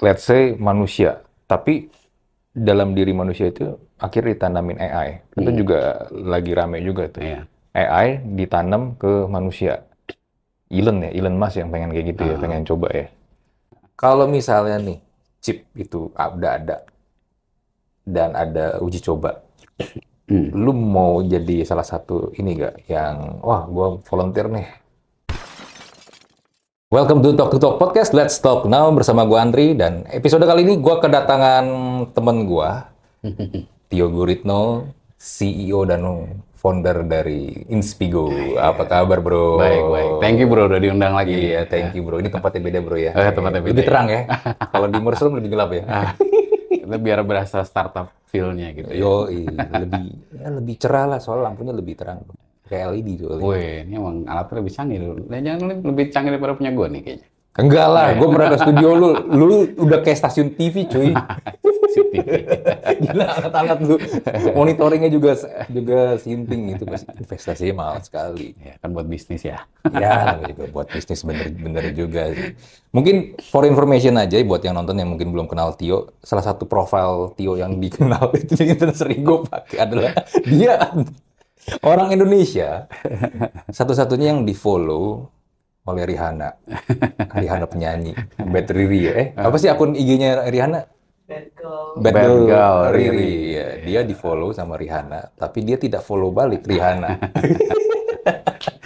let's say manusia, tapi dalam diri manusia itu akhirnya ditanamin AI. Itu Hmm. juga lagi rame juga tuh. Iya. AI ditanam ke manusia. Elon ya, Elon Musk yang pengen kayak gitu ya, Ah. pengen coba ya. Kalau misalnya nih chip itu udah ada dan ada uji coba, Hmm. lu mau jadi salah satu ini gak yang wah gua volunteer nih. Welcome to Talk to Talk Podcast. Let's talk now bersama gua Andri dan episode kali ini gua kedatangan temen gua Tio Guritno, CEO dan founder dari Inspigo. Apa kabar, Bro? Baik, baik. Thank you bro udah diundang lagi. Iya, thank you, Bro. Ini tempatnya beda, Bro ya. Eh, tempatnya beda, Lebih ya. terang ya. Kalau di Mushroom lebih gelap ya. Ah, biar berasa startup feel-nya gitu. ya. Yo, lebih ya, lebih cerah lah soal lampunya lebih terang. Kayak LED tuh. Wih, ini emang alatnya lebih canggih. Nah, jangan lebih, lebih canggih daripada punya gue nih kayaknya. Enggak lah, gue pernah ke studio lu, lu udah kayak stasiun TV cuy. Gila alat-alat lu. Monitoringnya juga juga sinting gitu, pasti investasinya mahal sekali. ya, kan buat bisnis ya. Ya, juga buat bisnis bener-bener juga sih. Mungkin for information aja buat yang nonton yang mungkin belum kenal Tio, salah satu profil Tio yang dikenal itu yang sering gue pakai adalah dia orang Indonesia satu-satunya yang di follow oleh Rihanna. Rihanna penyanyi, Bad Riri ya. Eh, apa sih akun IG-nya Rihanna? Bad girl. Bad, Bad Girl Girl Riri. Riri. Ya, dia di follow sama Rihanna, tapi dia tidak follow balik Rihanna.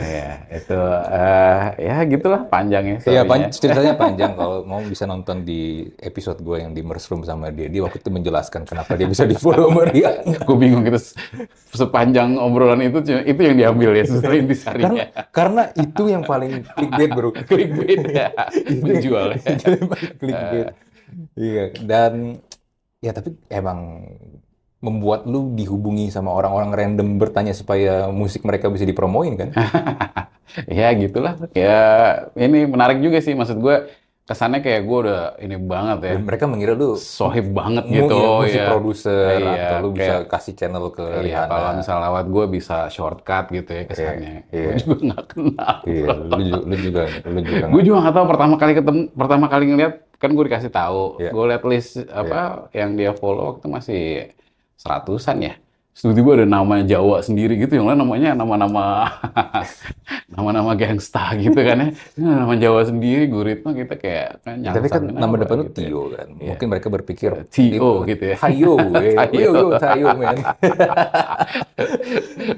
ya, itu eh, ya gitulah panjangnya. Iya, pan- ceritanya panjang. Kalau mau bisa nonton di episode gue yang di Mushroom sama dia. Dia waktu itu menjelaskan kenapa dia bisa di follow Rihanna. Gue bingung se- sepanjang obrolan itu itu yang diambil ya setelah intisarinya. Karena, karena itu yang paling clickbait bro. Clickbait ya, menjual ya. clickbait. Iya, dan ya tapi emang membuat lu dihubungi sama orang-orang random bertanya supaya musik mereka bisa dipromoin kan? ya gitulah. Ya ini menarik juga sih maksud gue kesannya kayak gue udah ini banget ya. Dan mereka mengira lu Sohib banget mu- gitu iya, musik ya. produser Iya, atau lu bisa kayak- kasih channel ke Iya, Rihanna. kalau misal lewat gue bisa shortcut gitu ya kesannya. iya. Gue juga nggak kenal. Iya, lu juga, lu juga, lu juga gue juga nggak tahu pertama kali ketemu, pertama kali ngeliat kan gue dikasih tahu. Iya. Gue liat list apa yang dia follow waktu masih seratusan ya. Tiba-tiba ada nama Jawa sendiri gitu, yang lain namanya nama-nama nama-nama gangsta gitu kan ya. Nama Jawa sendiri, Guritno kita kayak kan tapi kan nama depan lu gitu ya. Tio kan. Iya. Mungkin mereka berpikir Tio gitu ya. Tayo, eh. Tayo. Yo, yo, Tayo, men.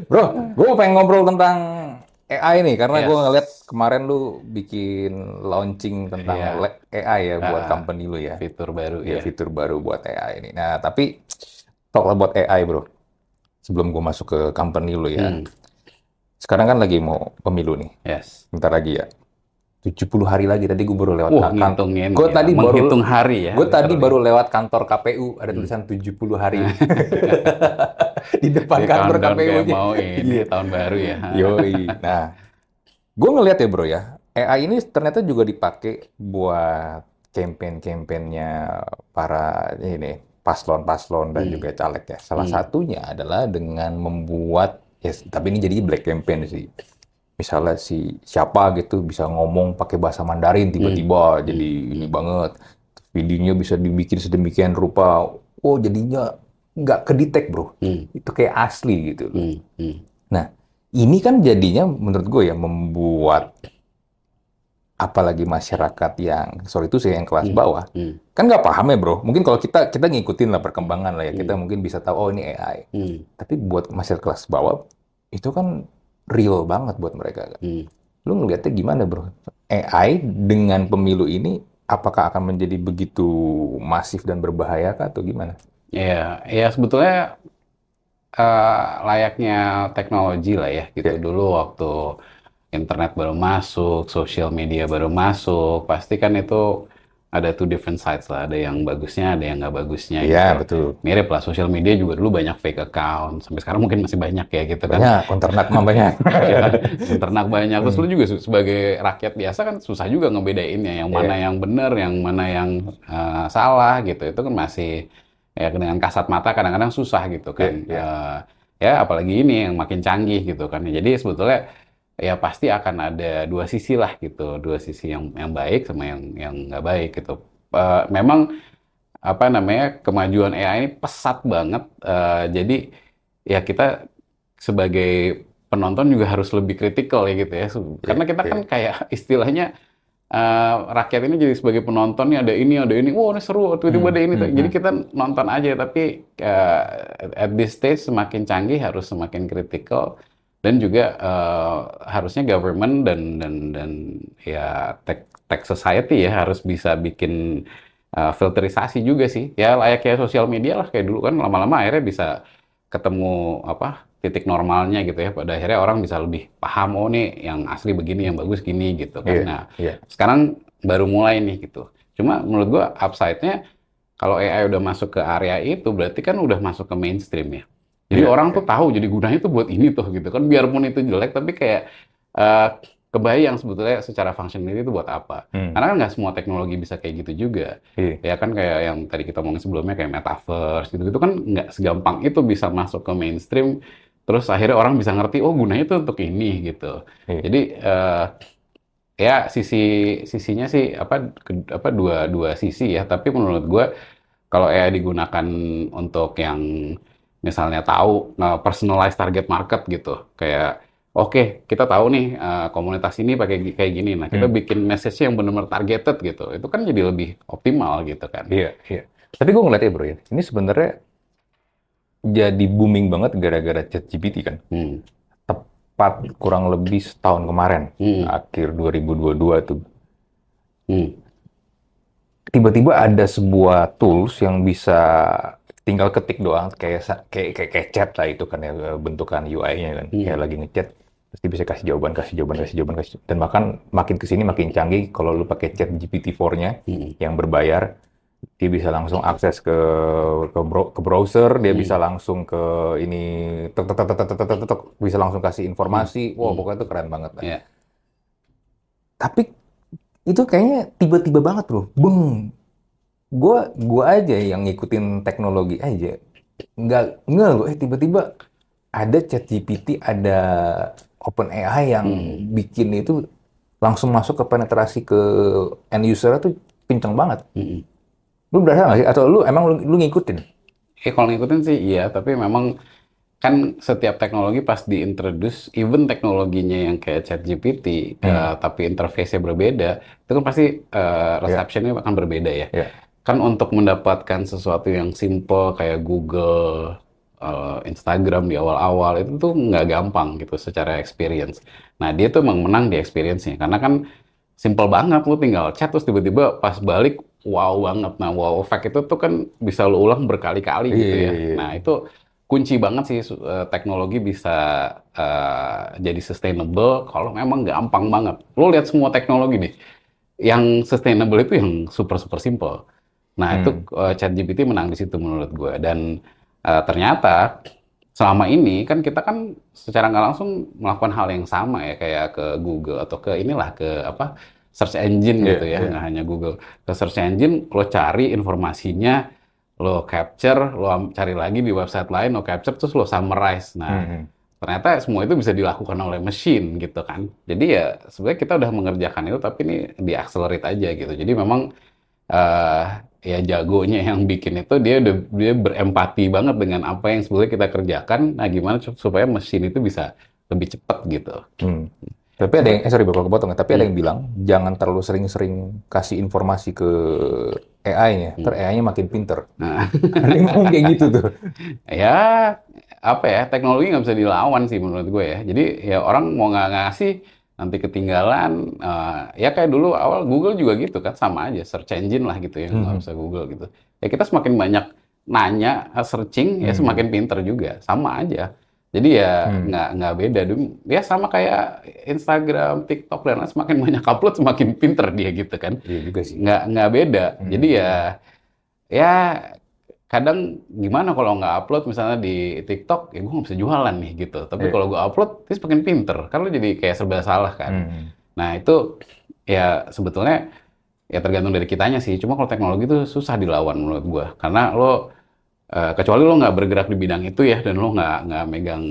Bro, gue pengen ngobrol tentang AI nih karena Yes. gue ngeliat kemarin lu bikin launching tentang Iya. le- AI ya buat Ah. company lu ya. Fitur baru Ya, ya. fitur baru buat AI ini. Nah, tapi talk about AI, bro. Sebelum gue masuk ke company lu ya. Hmm, Sekarang kan lagi mau pemilu nih. Yes. Bentar lagi ya. 70 hari lagi tadi gue baru lewat Wah, kantor. Gua ya. tadi baru- menghitung hari ya. Gue tadi baru lewat kantor KPU, ada tulisan 70 hari. Di depan Di kantor KPU. -nya. mau ini Iya. tahun baru ya. Yoi. Nah, gue ngeliat ya bro ya, AI ini ternyata juga dipakai buat campaign-campaignnya para ini paslon-paslon dan Hmm. juga caleg ya. Salah Hmm. satunya adalah dengan membuat, ya, tapi ini jadi black campaign sih. Misalnya si siapa gitu bisa ngomong pakai bahasa Mandarin tiba-tiba jadi ini banget. Videonya bisa dibikin sedemikian rupa. Oh jadinya nggak kedetek bro. Hmm, Itu kayak asli gitu. hmm, hmm. Nah, ini kan jadinya menurut gue ya membuat apalagi masyarakat yang sorry itu saya yang kelas Hmm. bawah Hmm, kan nggak paham ya bro. Mungkin kalau kita kita ngikutin lah perkembangan lah ya kita Hmm. mungkin bisa tahu oh ini AI. hmm, Tapi buat masyarakat kelas bawah itu kan real banget buat mereka. kan. hmm. Lu ngeliatnya gimana bro? AI dengan pemilu ini apakah akan menjadi begitu masif dan berbahaya kah atau gimana? Ya, ya sebetulnya eh, layaknya teknologi lah ya gitu. Ya. Dulu waktu internet baru masuk, sosial media baru masuk, pasti kan itu ada two different sides lah. Ada yang bagusnya, ada yang nggak bagusnya Iya gitu. betul. Mirip lah, sosial media juga dulu banyak fake account. Sampai sekarang mungkin masih banyak ya gitu kan. Banyak, konternak mah banyak. Ya kan? Ternak banyak. Terus Hmm. lu juga sebagai rakyat biasa kan susah juga ngebedainnya yang mana Iya. yang benar, yang mana yang eh, salah gitu. Itu kan masih ya dengan kasat mata kadang-kadang susah gitu kan. Iya, iya. Eh, ya apalagi ini yang makin canggih gitu kan. Jadi sebetulnya ya pasti akan ada dua sisi lah gitu, dua sisi yang yang baik sama yang yang nggak baik gitu. Uh, memang apa namanya kemajuan AI ini pesat banget, uh, jadi ya kita sebagai penonton juga harus lebih kritikal ya gitu ya, karena kita kan kayak istilahnya uh, rakyat ini jadi sebagai penonton nih ada ini ada ini, wow ini seru, tiba-tiba ada ini, Hmm, jadi hmm. kita nonton aja tapi uh, at this stage semakin canggih harus semakin kritikal dan juga eh, harusnya government dan dan dan ya tech tech society ya harus bisa bikin eh, filterisasi juga sih. Ya layaknya sosial media lah kayak dulu kan lama-lama akhirnya bisa ketemu apa titik normalnya gitu ya. Pada akhirnya orang bisa lebih paham oh nih yang asli begini yang bagus gini gitu kan. Iya, nah iya. sekarang baru mulai nih gitu. Cuma menurut gua upside-nya kalau AI udah masuk ke area itu berarti kan udah masuk ke mainstream ya jadi Iya, orang iya. tuh tahu jadi gunanya tuh buat ini tuh gitu kan biarpun itu jelek tapi kayak eh, kebayang sebetulnya secara functionality itu buat apa Hmm. karena kan nggak semua teknologi bisa kayak gitu juga Iya. ya kan kayak yang tadi kita omongin sebelumnya kayak metaverse gitu gitu kan nggak segampang itu bisa masuk ke mainstream terus akhirnya orang bisa ngerti oh gunanya tuh untuk ini gitu Iya. jadi eh, ya sisi sisinya sih apa ke- apa dua dua sisi ya tapi menurut gue kalau AI digunakan untuk yang misalnya tahu eh, personalized target market gitu kayak oke kita tahu nih eh, komunitas ini pakai kayak gini nah kita Hmm. bikin message yang benar-benar targeted gitu itu kan jadi lebih optimal gitu kan Iya, iya. Tapi gue ngeliatnya bro ya, ini sebenarnya jadi booming banget gara-gara ChatGPT kan. Hmm. Tepat kurang lebih setahun kemarin, Hmm. akhir 2022 tuh. Hmm. Tiba-tiba ada sebuah tools yang bisa tinggal ketik doang, kayak kayak kayak, kayak chat lah itu kan ya bentukan UI-nya kan, Hmm. kayak lagi ngechat. Dia bisa kasih jawaban, kasih jawaban, kasih jawaban, kasih dan bahkan makin ke sini makin canggih kalau lu pakai chat GPT-4-nya Hmm. yang berbayar, dia bisa langsung akses ke ke, bro- ke browser, dia Hmm. bisa langsung ke ini tek tek tek tek tek tek tek, tek, bisa langsung kasih informasi. Hmm. pokoknya itu keren banget. lah. Iya. Tapi itu kayaknya tiba-tiba banget loh. Beng. Gua gua aja yang ngikutin teknologi aja. Nggak nggak loh, eh tiba-tiba ada ChatGPT, ada OpenAI yang Hmm. bikin itu langsung masuk ke penetrasi ke end user tuh kenceng banget. Hmm. Lu berasa nggak sih? Atau lu emang lu, lu ngikutin? Eh kalau ngikutin sih iya, tapi memang kan setiap teknologi pas diintroduce, even teknologinya yang kayak ChatGPT, Hmm. eh, tapi interface-nya berbeda, itu kan pasti eh, reception-nya akan berbeda ya. Iya. Kan untuk mendapatkan sesuatu yang simple kayak Google, eh, Instagram di awal-awal itu tuh nggak gampang gitu secara experience. Nah dia tuh emang menang di experience-nya, karena kan simple banget, lu tinggal chat terus tiba-tiba pas balik wow banget. Nah wow effect itu tuh kan bisa lu ulang berkali-kali gitu Iya, ya. iya, iya. Nah itu kunci banget sih eh, teknologi bisa eh, jadi sustainable kalau memang gampang banget. Lo lihat semua teknologi nih, yang sustainable itu yang super super simple. Nah itu eh, ChatGPT menang di situ menurut gue. Dan eh, ternyata selama ini kan kita kan secara nggak langsung melakukan hal yang sama ya kayak ke Google atau ke inilah ke apa search engine Iya, gitu ya, iya. nggak hanya Google. Ke search engine lo cari informasinya, lo capture, lo cari lagi di website lain, lo capture terus lo summarize. Nah, Hmm. ternyata semua itu bisa dilakukan oleh mesin gitu kan. Jadi ya sebenarnya kita udah mengerjakan itu tapi ini di-accelerate aja gitu. Jadi memang eh ya jagonya yang bikin itu dia udah dia berempati banget dengan apa yang sebetulnya kita kerjakan. Nah, gimana su- supaya mesin itu bisa lebih cepat gitu. Hmm. Tapi ada yang, eh sorry bakal kepotong ya, tapi ada yang bilang jangan terlalu sering-sering kasih informasi ke AI-nya, ntar AI-nya makin pinter. Nah, Ada yang ngomong kayak gitu tuh. ya apa ya teknologi nggak bisa dilawan sih menurut gue ya. Jadi ya orang mau nggak ngasih nanti ketinggalan. eh, ya kayak dulu awal Google juga gitu kan sama aja search engine lah gitu ya nggak Mhm. bisa Google gitu. Ya kita semakin banyak nanya eh, searching ya Mhm. semakin pinter juga sama aja. Jadi ya Hmm. nggak nggak beda ya sama kayak Instagram, TikTok dan lain semakin banyak upload semakin pinter dia gitu kan Iya juga sih. nggak nggak beda. Hmm. Jadi ya ya kadang gimana kalau nggak upload misalnya di TikTok ya gue nggak bisa jualan nih gitu. Tapi Iya. kalau gue upload terus makin pinter lo jadi kayak serba salah kan. Hmm. Nah itu ya sebetulnya ya tergantung dari kitanya sih. Cuma kalau teknologi itu susah dilawan menurut gue karena lo eh, kecuali lo nggak bergerak di bidang itu ya dan lo nggak nggak megang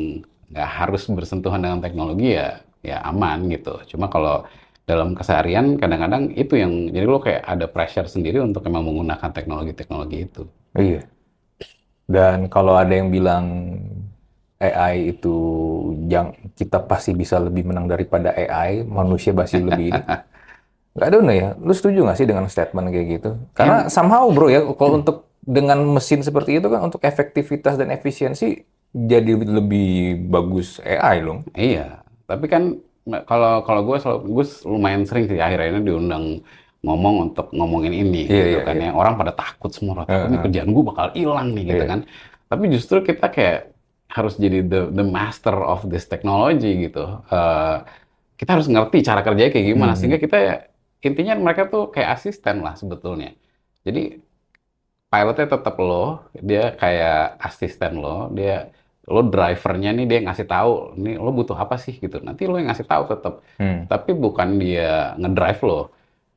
nggak harus bersentuhan dengan teknologi ya ya aman gitu. Cuma kalau dalam keseharian kadang-kadang itu yang jadi lo kayak ada pressure sendiri untuk emang menggunakan teknologi-teknologi itu. Iya. Dan kalau ada yang bilang AI itu yang kita pasti bisa lebih menang daripada AI, manusia pasti lebih ini. Gak ada ya. Lu setuju nggak sih dengan statement kayak gitu? Karena somehow bro ya, kalau untuk dengan mesin seperti itu kan untuk efektivitas dan efisiensi jadi lebih bagus AI loh. Iya, tapi kan kalau kalau gue selalu gue lumayan sering sih akhirnya diundang ngomong untuk ngomongin ini Iya, gitu iya, kan iya. ya orang pada takut semua takut ini kerjaan gue bakal hilang nih gitu Iya. kan tapi justru kita kayak harus jadi the the master of this technology gitu Eh, kita harus ngerti cara kerjanya kayak gimana Mhm. sehingga kita ya, intinya mereka tuh kayak asisten lah sebetulnya jadi pilotnya tetap lo dia kayak asisten lo dia lo drivernya nih dia ngasih tahu nih lo butuh apa sih? Gitu. Nanti lo yang ngasih tahu tetap Hmm. tapi bukan dia ngedrive lo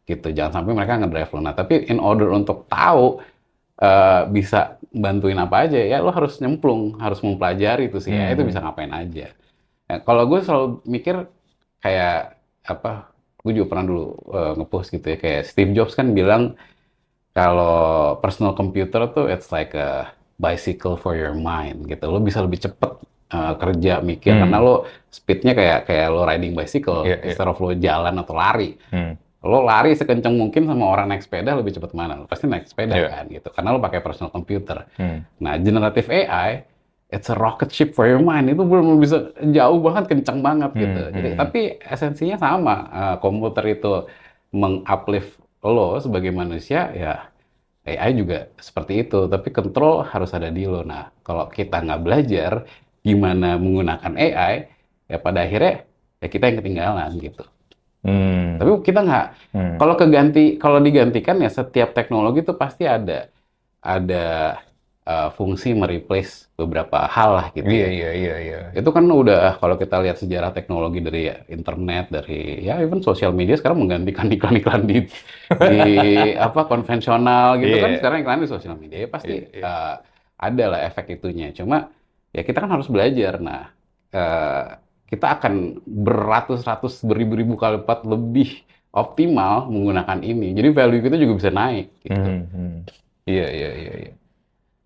gitu. Jangan sampai mereka ngedrive lo. Nah tapi in order untuk tahu eh, bisa bantuin apa aja ya lo harus nyemplung harus mempelajari itu sih ya. Itu Hmm. bisa ngapain aja. Ya, kalau gue selalu mikir kayak apa gue juga pernah dulu eh, ngepost gitu ya kayak Steve Jobs kan bilang kalau personal computer tuh it's like a bicycle for your mind gitu lo bisa lebih cepet eh, kerja mikir Hmm. karena lo speednya kayak kayak lo riding bicycle Iya, iya. instead of lo jalan atau lari Hmm. lo lari sekencang mungkin sama orang naik sepeda lebih cepat mana lo pasti naik sepeda Iya. kan gitu karena lo pakai personal computer Hmm. nah generative AI it's a rocket ship for your mind itu belum bisa jauh banget kencang banget gitu Hmm, jadi hmm. tapi esensinya sama Eh, komputer itu menguplift lo sebagai manusia ya AI juga seperti itu tapi kontrol harus ada di lo nah kalau kita nggak belajar gimana menggunakan AI ya pada akhirnya ya kita yang ketinggalan gitu Hmm. tapi kita nggak Hmm. kalau keganti, kalau digantikan ya setiap teknologi itu pasti ada ada uh, fungsi mereplace beberapa hal lah gitu. Iya, ya. iya, iya, iya. Itu kan udah kalau kita lihat sejarah teknologi dari ya, internet, dari ya even sosial media sekarang menggantikan iklan-iklan di di apa konvensional gitu kan Iya. sekarang iklan di sosial media ya pasti Iya, iya. uh, ada lah efek itunya. Cuma ya kita kan harus belajar. Nah, uh, kita akan beratus-ratus beribu-ribu kali lipat lebih optimal menggunakan ini. Jadi value kita juga bisa naik gitu. Hmm. Iya, iya, iya, iya.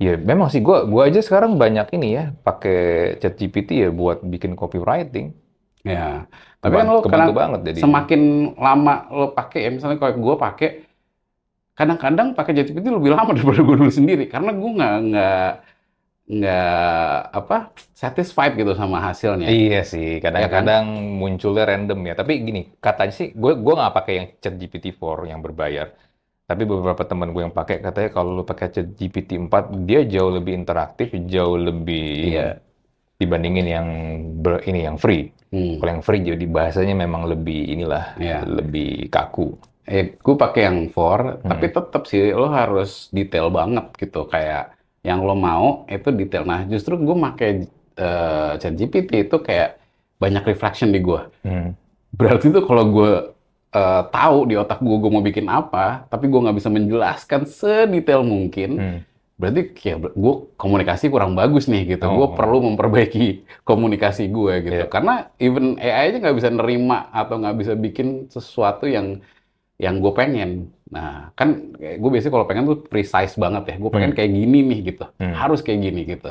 Iya, memang sih gua gua aja sekarang banyak ini ya, pakai ChatGPT ya buat bikin copywriting. Ya. Tapi kan lo kadang banget jadi. semakin lama lo pakai ya misalnya kalau gue pakai kadang-kadang pakai ChatGPT lebih lama daripada gue dulu sendiri karena gue nggak nggak nggak apa satisfied gitu sama hasilnya. Iya sih, kan? kadang-kadang munculnya random ya. Tapi gini, katanya sih, gue gue nggak pakai yang ChatGPT 4 yang berbayar. Tapi beberapa teman gue yang pakai katanya kalau lu pakai ChatGPT 4 dia jauh lebih interaktif, jauh lebih Iya. dibandingin yang ber, ini yang free. Hmm. Kalau yang free jadi bahasanya memang lebih inilah, Iya. lebih kaku. Eh, gue pakai yang 4, Hmm. tapi tetap sih lo harus detail banget gitu. Kayak yang lo mau itu detail. Nah, justru gue pakai eh, ChatGPT itu kayak banyak reflection di gue. Hmm. Berarti tuh kalau gue eh, tahu di otak gue gue mau bikin apa, tapi gue nggak bisa menjelaskan sedetail mungkin, Hmm. berarti kayak gue komunikasi kurang bagus nih gitu. Oh. Gue perlu memperbaiki komunikasi gue gitu. Iya. Karena even AI aja nggak bisa nerima atau nggak bisa bikin sesuatu yang yang gue pengen. Nah, kan gue biasanya kalau pengen tuh precise banget ya. Gue pengen Hmm. kayak gini nih gitu. Hmm. Harus kayak gini gitu.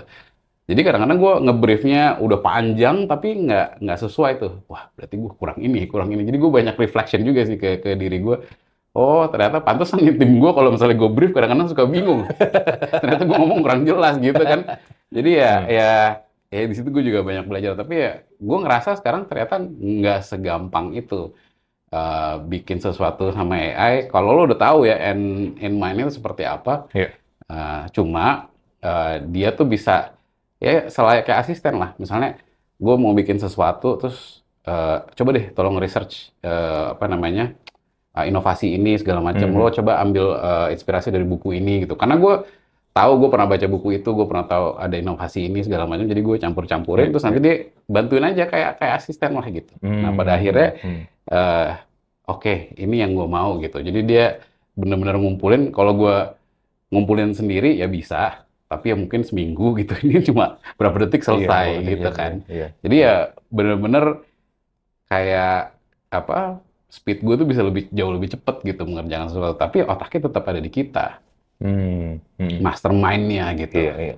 Jadi kadang-kadang gue ngebriefnya udah panjang tapi nggak nggak sesuai tuh. Wah berarti gue kurang ini, kurang ini. Jadi gue banyak reflection juga sih ke, ke diri gue. Oh ternyata pantesan nih tim gue kalau misalnya gue brief kadang-kadang suka bingung. ternyata gue ngomong kurang jelas gitu kan. Jadi ya Hmm. ya ya di situ gue juga banyak belajar. Tapi ya gue ngerasa sekarang ternyata nggak segampang itu eh, bikin sesuatu sama AI. Kalau lo udah tahu ya end in mind-nya itu seperti apa. Iya. eh, cuma eh, dia tuh bisa ya selain kayak asisten lah. Misalnya gue mau bikin sesuatu terus eh, coba deh tolong research eh, apa namanya eh, inovasi ini segala macam. Mhm. Lo coba ambil eh, inspirasi dari buku ini gitu. Karena gue tahu gue pernah baca buku itu, gue pernah tahu ada inovasi ini segala macam. Jadi gue campur-campurin Iya, terus nanti dia bantuin aja kayak kayak asisten lah gitu. Nah pada Hmm. akhirnya Hmm. eh oke ini yang gue mau gitu. Jadi dia bener-bener ngumpulin. Kalau gue ngumpulin sendiri ya bisa, tapi ya mungkin seminggu gitu. Ini cuma berapa detik selesai Iya, gitu iya, kan. Iya. Jadi ya bener-bener kayak apa speed gue tuh bisa lebih jauh lebih cepet gitu mengerjakan sesuatu tapi otaknya tetap ada di kita Hmm. hmm. mastermind-nya gitu Iya, iya.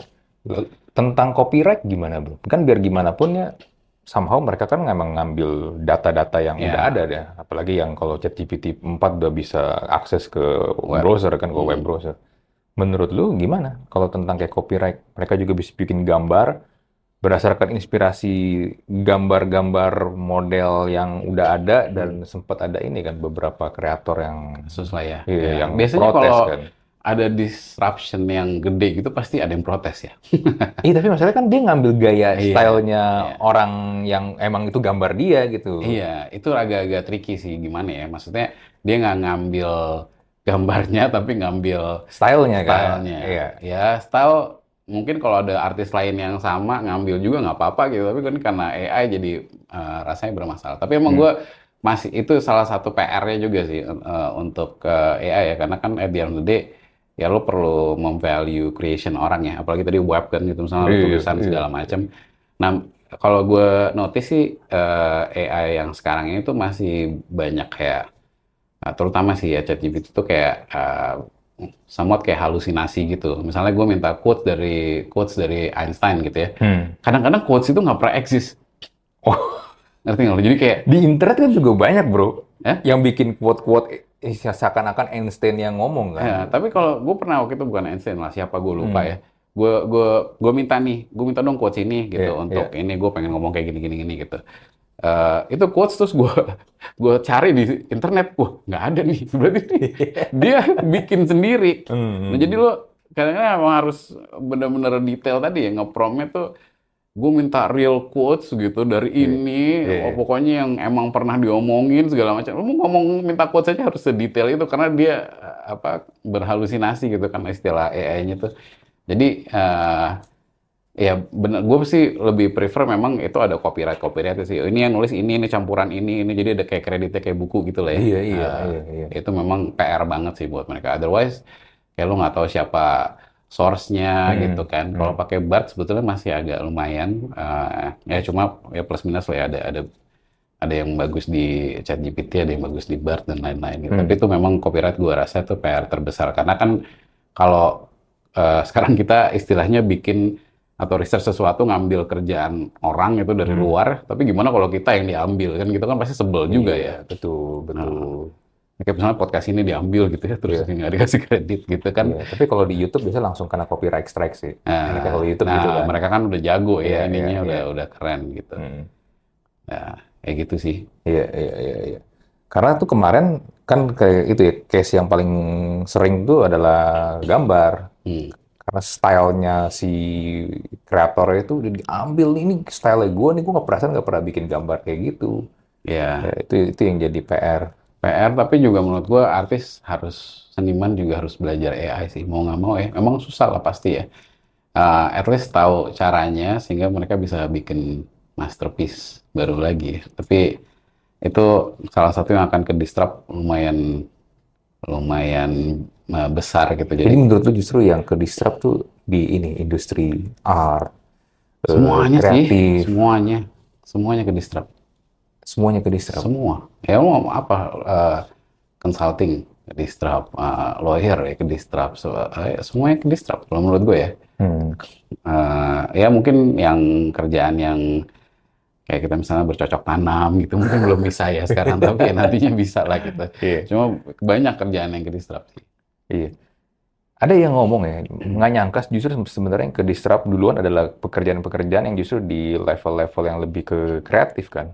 Tentang copyright gimana, Bro? Kan biar gimana pun ya somehow mereka kan memang ngambil data-data yang Iya. udah ada deh. Apalagi yang kalau ChatGPT 4 udah bisa akses ke Web. browser kan, ke web Hmm. browser. Menurut lu gimana kalau tentang kayak copyright? Mereka juga bisa bikin gambar berdasarkan inspirasi gambar-gambar model yang udah ada dan sempat ada ini kan beberapa kreator yang kasus lah ya. iya, Ya, yang biasanya protes kalau kan. ada disruption yang gede gitu pasti ada yang protes ya Iya, tapi masalahnya kan dia ngambil gaya Iya, stylenya iya. orang yang emang itu gambar dia gitu. Iya, itu agak-agak tricky sih gimana ya. Maksudnya dia nggak ngambil gambarnya tapi ngambil Stylenya kan. stylenya. Iya. Ya, style mungkin kalau ada artis lain yang sama ngambil juga nggak apa-apa gitu. Tapi kan karena AI jadi eh, rasanya bermasalah. Tapi emang Hmm. gue masih itu salah satu PR-nya juga sih eh, untuk eh, AI ya. Karena kan at the end of the day ya lo perlu memvalue creation orang ya. Apalagi tadi web kan gitu misalnya Iya, tulisan iya. segala macam. Nah, kalau gue notice sih eh, AI yang sekarang ini tuh masih banyak kayak Nah, terutama sih ya ChatGPT itu kayak uh, somewhat kayak halusinasi gitu. Misalnya gue minta quotes dari quotes dari Einstein gitu ya. Hmm. Kadang-kadang quotes itu nggak pernah eksis. Oh. Ngerti nggak? Jadi kayak Di internet kan juga banyak, Bro. Eh? Yang bikin quote-quote eh, seakan-akan Einstein yang ngomong kan. ya, tapi kalau gue pernah waktu itu bukan Einstein lah, siapa gue lupa Hmm. ya. Gue gue gue minta nih, gue minta dong quotes ini gitu Iya, untuk ini gue pengen ngomong kayak gini gini gini gitu. Eh, itu quotes terus gue gue cari di internet, wah nggak ada nih. Berarti dia bikin sendiri. Hmm. Nah, jadi lo kadang-kadang emang harus benar-benar detail tadi ya ngepromnya tuh gue minta real quotes gitu dari Iya, ini iya. oh, pokoknya yang emang pernah diomongin segala macam lo mau ngomong minta quotes aja harus sedetail itu karena dia eh, apa berhalusinasi gitu kan istilah AI-nya tuh jadi eh, ya benar gue sih lebih prefer memang itu ada copyright copyright sih ini yang nulis ini ini campuran ini ini jadi ada kayak kreditnya kayak buku gitu lah ya Iya, iya, Eh, iya, iya. itu memang PR banget sih buat mereka. Otherwise, kayak lo nggak tahu siapa source-nya Hmm, gitu kan. Kalau pakai BART sebetulnya masih agak lumayan. Eh, ya cuma ya plus minus lah ya ada ada ada yang bagus di ChatGPT, ada yang bagus di BART dan lain-lain. gitu. Hmm. Tapi itu memang copyright gua rasa itu PR terbesar karena kan kalau eh, sekarang kita istilahnya bikin atau research sesuatu ngambil kerjaan orang itu dari Hmm. luar, tapi gimana kalau kita yang diambil kan kita kan pasti sebel juga ya. Iya, betul, betul. Kayak misalnya podcast ini diambil gitu ya, terus Iya. nggak dikasih kredit gitu kan. Iya, tapi kalau di YouTube biasanya langsung kena copyright strike sih. Nah, kalau di YouTube nah, gitu kan. mereka kan udah jago Iya, ya, ininya iya, udah iya. udah keren gitu. Hmm. Ya, kayak gitu sih. Iya, iya, iya, iya. Karena tuh kemarin kan kayak itu ya, case yang paling sering tuh adalah gambar. Hmm. Karena stylenya si kreatornya itu udah diambil ini style gue nih, gue nggak perasaan nggak pernah bikin gambar kayak gitu. Ya, Ya, itu itu yang jadi PR. PR tapi juga menurut gua artis harus seniman juga harus belajar AI sih, mau nggak mau ya. Memang susah lah pasti ya. Uh, at least tahu caranya sehingga mereka bisa bikin masterpiece baru lagi. Tapi itu salah satu yang akan ke disrupt lumayan lumayan besar gitu. Jadi Jadi menurut lu justru yang ke disrupt tuh di ini industri art, eh, semuanya sih, kreatif, semuanya, semuanya ke disrupt. semuanya ke disrupt. Semua. Ya mau apa eh, consulting ke disrupt, eh, lawyer ya ke disrupt, So, eh, semuanya ke disrupt kalau menurut gue ya. Hmm. Eh, ya mungkin yang kerjaan yang kayak kita misalnya bercocok tanam gitu mungkin belum bisa ya sekarang tapi ya nantinya bisa lah gitu. Iya. Cuma banyak kerjaan yang ke disrupt sih. Iya. Ada yang ngomong ya, nggak nyangka justru sebenarnya yang ke disrupt duluan adalah pekerjaan-pekerjaan yang justru di level-level yang lebih ke kreatif kan.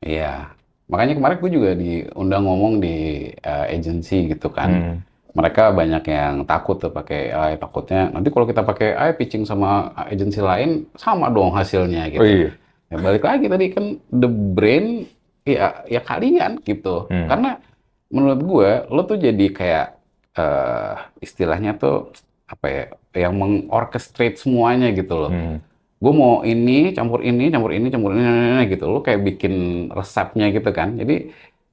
Iya. Makanya kemarin gue juga diundang ngomong di eh, agency gitu kan. Hmm. mereka banyak yang takut tuh pakai AI takutnya nanti kalau kita pakai AI pitching sama agensi lain sama dong hasilnya gitu. Oh iya. Ya, balik lagi tadi kan the brain ya ya kalian gitu. Hmm. Karena menurut gue lo tuh jadi kayak eh, istilahnya tuh apa ya yang mengorchestrate semuanya gitu loh. Hmm. Gue mau ini campur ini campur ini campur ini, ini, ini, gitu. Lo kayak bikin resepnya gitu kan. Jadi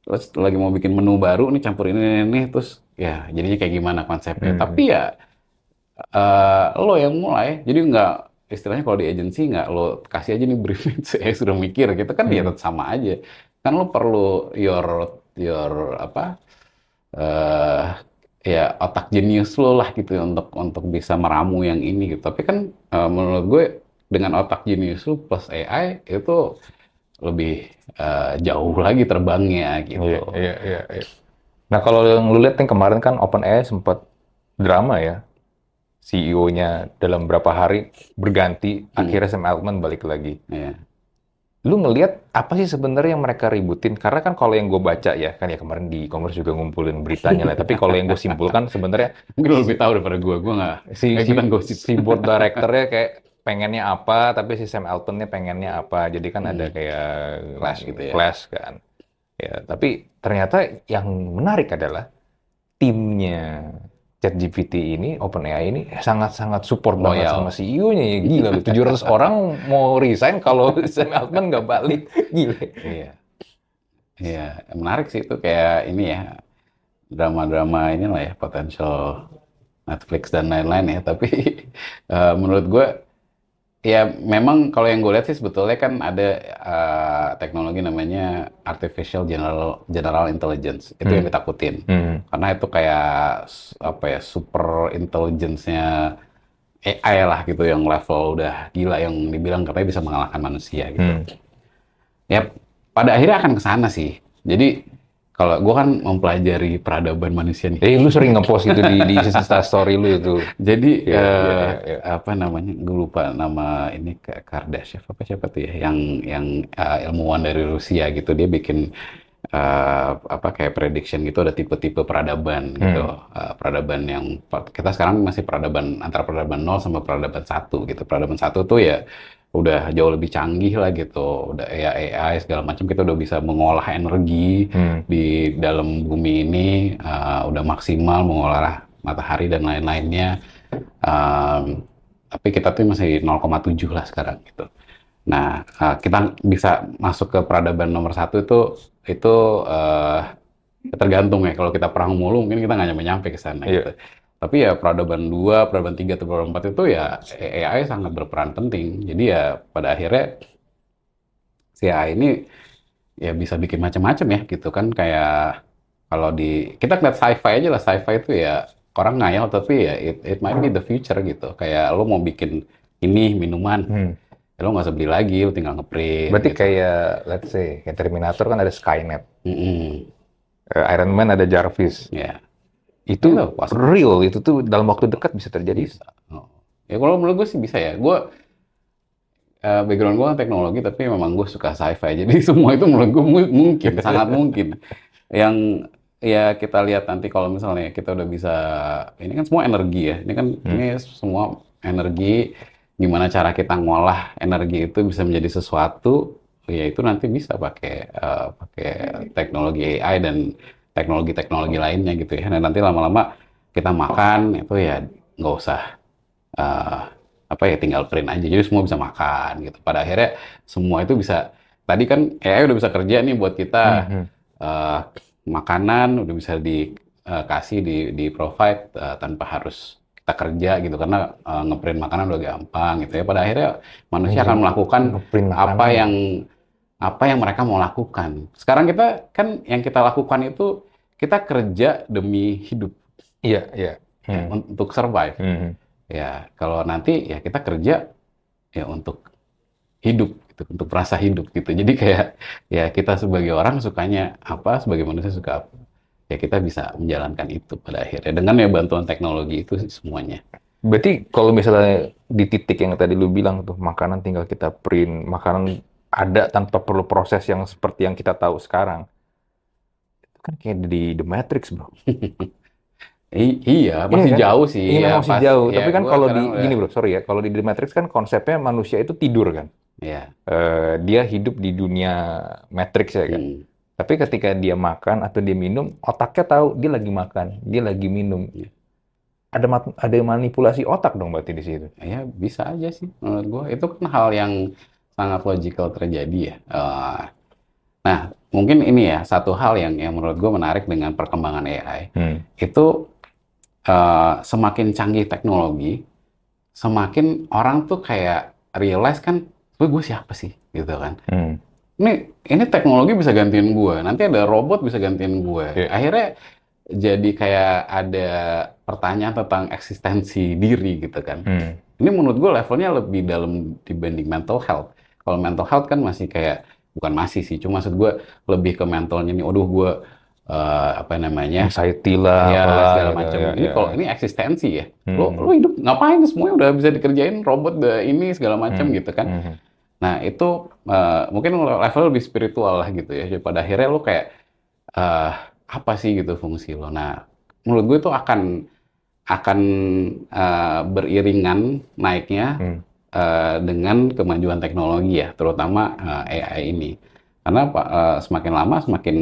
lo lagi mau bikin menu baru nih campur ini ini, ini terus ya jadinya kayak gimana konsepnya. Hmm. Tapi ya eh, lo yang mulai. Jadi nggak istilahnya kalau di agency nggak lo kasih aja nih brief saya sudah mikir gitu kan ya Hmm. tetap sama aja kan lo perlu your your apa eh ya otak jenius lo lah gitu ya untuk untuk bisa meramu yang ini gitu tapi kan eh, menurut gue dengan otak jenius lo plus AI itu lebih eh, jauh lagi terbangnya gitu Iya, iya, iya, iya. Nah, kalau yang lu lihat yang kemarin kan OpenAI sempat drama ya. CEO-nya dalam berapa hari berganti, Hmm. akhirnya Sam Altman balik lagi. Iya. Lu ngelihat apa sih sebenarnya yang mereka ributin? Karena kan kalau yang gue baca ya, kan ya kemarin di e-commerce juga ngumpulin beritanya lah. Tapi kalau yang gue simpulkan sebenarnya mungkin lo lebih tahu daripada gue gue nggak si, si, gosip si board directornya kayak pengennya apa, tapi si Sam Altman-nya pengennya apa. Jadi kan ada Hmm. kayak Clash gitu ya. clash kan. Ya, tapi ternyata yang menarik adalah timnya ChatGPT ini, OpenAI ini sangat-sangat support banget Loyal. sama CEO-nya ya. Gila loh, 700 orang mau resign kalau Sam Altman nggak balik. Gila. Iya. Iya, menarik sih itu kayak ini ya drama-drama ini lah ya potential Netflix dan lain-lain ya. Tapi eh, menurut gue ya memang kalau yang gue lihat sih sebetulnya kan ada eh, teknologi namanya artificial general general intelligence itu yang Hmm. ditakutin Hmm. karena itu kayak apa ya super intelligence-nya AI lah gitu yang level udah gila yang dibilang katanya bisa mengalahkan manusia gitu Hmm. ya pada akhirnya akan ke sana sih. Jadi kalau gue kan mempelajari peradaban manusia nih. Eh, lu sering ngepost itu di di Insta story lu itu. Jadi Iya, eh, iya, iya. apa namanya? Gue lupa nama ini kayak Kardashev apa siapa tuh ya? Yang yang eh, ilmuwan dari Rusia gitu. Dia bikin eh, apa kayak prediction gitu ada tipe-tipe peradaban gitu. Eh, peradaban yang kita sekarang masih peradaban antara peradaban 0 sama peradaban satu gitu. Peradaban satu tuh ya udah jauh lebih canggih lah gitu. Udah ya AI segala macam kita udah bisa mengolah energi Hmm. di dalam bumi ini uh, udah maksimal mengolah matahari dan lain-lainnya. Um, tapi kita tuh masih 0,7 lah sekarang gitu. Nah, uh, kita bisa masuk ke peradaban nomor satu itu itu uh, tergantung ya. Kalau kita perang mulu mungkin kita nggak nyampe-nyampe ke sana Iya. gitu. Tapi ya peradaban 2, peradaban 3, atau peradaban 4 itu ya AI sangat berperan penting. Jadi ya pada akhirnya si AI ini ya bisa bikin macam-macam ya gitu kan kayak kalau di kita ngeliat sci-fi aja lah sci-fi itu ya orang ngayal tapi ya it, it might be the future gitu kayak lo mau bikin ini minuman Hmm. ya lo nggak usah beli lagi lo tinggal ngeprint Berarti gitu. kayak let's say kayak Terminator kan ada Skynet, Mm-mm. Eh, Iron Man ada Jarvis. ya Itu pasti. real, itu tuh dalam waktu dekat bisa terjadi. bisa Oh. ya kalau menurut gue sih bisa ya gue eh, background gue kan teknologi tapi memang gue suka sci-fi jadi semua itu menurut gue mu- mungkin sangat mungkin yang ya kita lihat nanti kalau misalnya kita udah bisa ini kan semua energi ya ini kan Hmm. ini semua energi gimana cara kita ngolah energi itu bisa menjadi sesuatu ya itu nanti bisa pakai eh, pakai teknologi AI dan teknologi-teknologi lainnya gitu ya. Dan nanti lama-lama kita makan itu ya nggak usah eh, apa ya tinggal print aja. Jadi semua bisa makan gitu. Pada akhirnya semua itu bisa tadi kan AI udah bisa kerja nih buat kita Hmm. eh, makanan udah bisa dikasih di di provide eh, tanpa harus kita kerja gitu. Karena eh, ngeprint makanan udah gampang gitu ya. Pada akhirnya manusia akan melakukan Ngeprint apa makanan. yang apa yang mereka mau lakukan. Sekarang kita kan yang kita lakukan itu kita kerja demi hidup Iya, iya. ya, Hmm. un- untuk survive Hmm. ya kalau nanti ya kita kerja ya untuk hidup gitu untuk merasa hidup gitu jadi kayak ya kita sebagai orang sukanya apa sebagai manusia suka apa ya kita bisa menjalankan itu pada akhirnya dengan ya bantuan teknologi itu sih semuanya Berarti kalau misalnya di titik yang tadi lu bilang tuh makanan tinggal kita print, makanan ada tanpa perlu proses yang seperti yang kita tahu sekarang. Kan kayak di The Matrix, bro. I- iya masih kan? jauh sih Ini ya, masih pas- jauh. ya, Tapi kan kalau di udah- gini, bro, sorry ya, kalau di The Matrix kan konsepnya manusia itu tidur kan. ya Eh, dia hidup di dunia Matrix ya kan. hmm. Tapi ketika dia makan atau dia minum, otaknya tahu dia lagi makan, dia lagi minum. Iya. Ada mat- ada manipulasi otak dong berarti di situ. ya bisa aja sih menurut gua itu kan hal yang sangat logical terjadi ya Eh, nah mungkin ini ya satu hal yang yang menurut gua menarik dengan perkembangan AI Hmm. itu eh, semakin canggih teknologi, semakin orang tuh kayak realize kan, gue gue siapa sih gitu kan. Hmm. Ini ini teknologi bisa gantiin gue, nanti ada robot bisa gantiin gue. Iya. Akhirnya jadi kayak ada pertanyaan tentang eksistensi diri gitu kan. Hmm. Ini menurut gue levelnya lebih dalam dibanding mental health. Kalau mental health kan masih kayak bukan masih sih, cuma maksud gue lebih ke mentalnya nih. Aduh gue eh, apa namanya? Anxiety lah, ya apalah, segala gitu, macam. ya, ini ya. kalau ini eksistensi ya. Lo Hmm. lo hidup ngapain? Semuanya udah bisa dikerjain robot udah ini segala macam Hmm. gitu kan. Hmm. Nah, itu eh, mungkin level lebih spiritual lah gitu ya. Jadi pada akhirnya lo kayak eh, apa sih gitu fungsi lo. Nah, menurut gue itu akan akan eh, beriringan naiknya Hmm. Eh, dengan kemajuan teknologi ya, terutama eh, AI ini. Karena eh, semakin lama semakin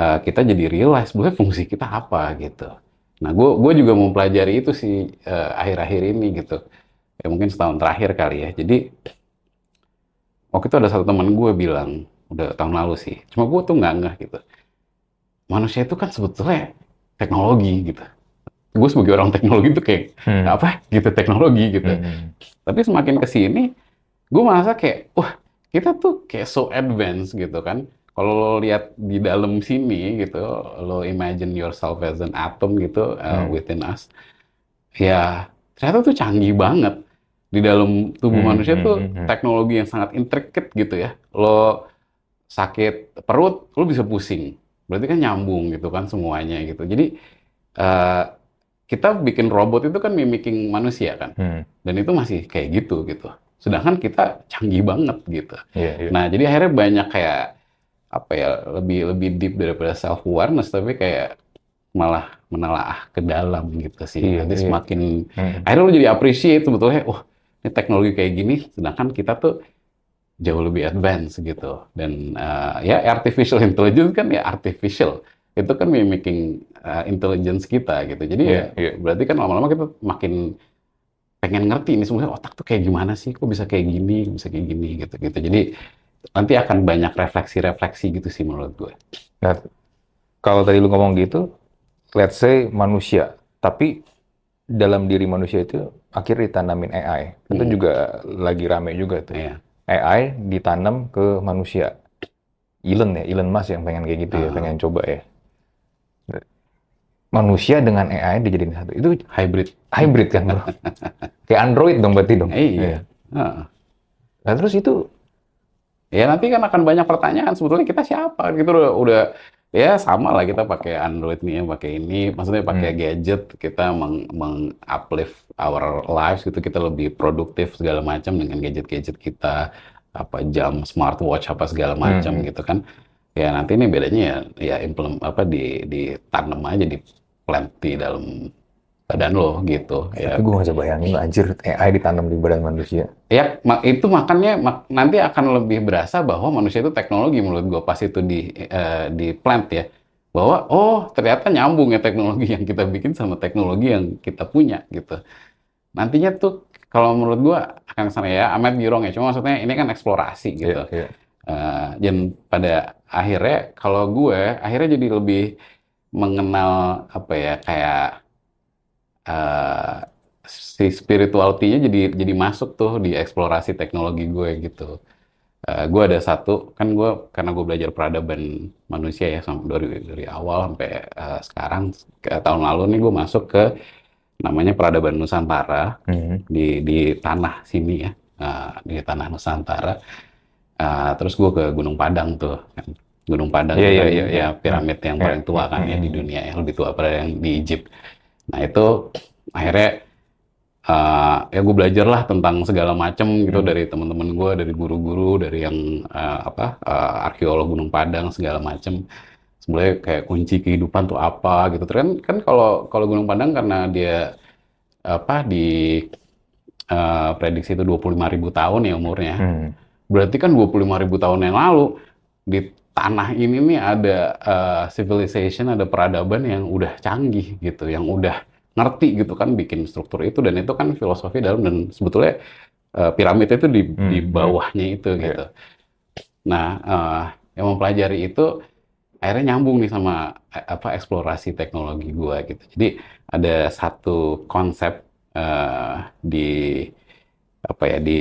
eh, kita jadi realize sebenarnya fungsi kita apa gitu. Nah, gue juga mau pelajari itu sih akhir-akhir ini gitu. Ya mungkin setahun terakhir kali ya. Jadi waktu itu ada satu teman gue bilang udah tahun lalu sih. Cuma gue tuh nggak ngeh gitu. Manusia itu kan sebetulnya teknologi gitu. Gue sebagai orang teknologi tuh kayak Hmm. apa gitu teknologi gitu. Hmm. Tapi semakin ke sini, gue merasa kayak, wah, kita tuh kayak so advance gitu kan. Kalau lo lihat di dalam sini gitu, lo imagine yourself as an atom gitu uh, Hmm. within us, ya ternyata tuh canggih banget. Di dalam tubuh Hmm, manusia hmm, tuh hmm, hmm. teknologi yang sangat intricate gitu ya. Lo sakit perut, lo bisa pusing. Berarti kan nyambung gitu kan semuanya gitu. Jadi eh, kita bikin robot itu kan mimicking manusia kan Hmm. dan itu masih kayak gitu gitu sedangkan kita canggih banget gitu Iya, iya. nah jadi akhirnya banyak kayak apa ya lebih lebih deep daripada self awareness tapi kayak malah menelaah ke dalam gitu sih Iya, nanti iya. semakin Hmm. akhirnya lu jadi appreciate sebetulnya wah ini teknologi kayak gini sedangkan kita tuh jauh lebih advance gitu dan eh, ya artificial intelligence kan ya artificial itu kan mimicking eh, intelligence kita gitu jadi Iya, ya iya. berarti kan lama-lama kita makin pengen ngerti ini sebenarnya otak tuh kayak gimana sih kok bisa kayak gini bisa kayak gini gitu gitu jadi nanti akan banyak refleksi-refleksi gitu sih menurut gue Nah, kalau tadi lu ngomong gitu, let's say manusia, tapi dalam diri manusia itu akhirnya ditanamin AI. Itu Hmm. juga lagi rame juga tuh. ya AI ditanam ke manusia. Elon ya, Elon Musk yang pengen kayak gitu ya, Ah. pengen coba ya. Manusia dengan AI dijadiin satu. Itu hybrid hybrid kan, bro? Kayak Android dong berarti dong. iya Heeh. Nah, terus itu Ya nanti kan akan banyak pertanyaan sebetulnya kita siapa gitu udah, udah ya sama lah kita pakai Android nih ya pakai ini maksudnya pakai Hmm. gadget kita meng, meng uplift our lives gitu kita lebih produktif segala macam dengan gadget-gadget kita apa jam smartwatch apa segala macam Hmm. gitu kan ya nanti ini bedanya ya ya implement apa di ditanam aja di plant di dalam badan lo gitu ya Tapi gue gak bisa bayangin anjir AI ditanam di badan manusia. Ya, itu makanya mak- nanti akan lebih berasa bahwa manusia itu teknologi menurut gue pas itu di eh, di plant ya. Bahwa oh ternyata nyambung ya teknologi yang kita bikin sama teknologi yang kita punya gitu. Nantinya tuh kalau menurut gue akan sana ya, amat girong ya. Cuma maksudnya ini kan eksplorasi gitu. Iya, iya. Eh, dan pada akhirnya kalau gue akhirnya jadi lebih mengenal apa ya kayak eh, si spirituality-nya jadi jadi masuk tuh di eksplorasi teknologi gue gitu. Eh, gue ada satu kan gue karena gue belajar peradaban manusia ya sampai dari dari awal sampai eh, sekarang ke tahun lalu nih gue masuk ke namanya peradaban Nusantara Hmm. di di tanah sini ya eh, di tanah Nusantara Eh, terus gue ke Gunung Padang tuh kan. Gunung Padang kan iya, iya. ya piramid yang paling tua kan ya di dunia yang lebih tua pada yang di Egypt nah itu akhirnya eh, ya gue belajar lah tentang segala macam gitu Hmm. dari teman-teman gue dari guru-guru dari yang eh, apa eh, arkeolog Gunung Padang segala macam sebenarnya kayak kunci kehidupan tuh apa gitu kan kan kalau kalau Gunung Padang karena dia apa di eh, prediksi itu 25.000 tahun ya umurnya Hmm. berarti kan 25.000 tahun yang lalu di tanah ini nih ada eh, civilization ada peradaban yang udah canggih gitu yang udah ngerti gitu kan bikin struktur itu dan itu kan filosofi dalam dan sebetulnya eh, piramid itu di Hmm, di hmm. bawahnya itu Iya. gitu nah eh, yang mempelajari itu akhirnya nyambung nih sama apa eksplorasi teknologi gua gitu jadi ada satu konsep eh, di apa ya di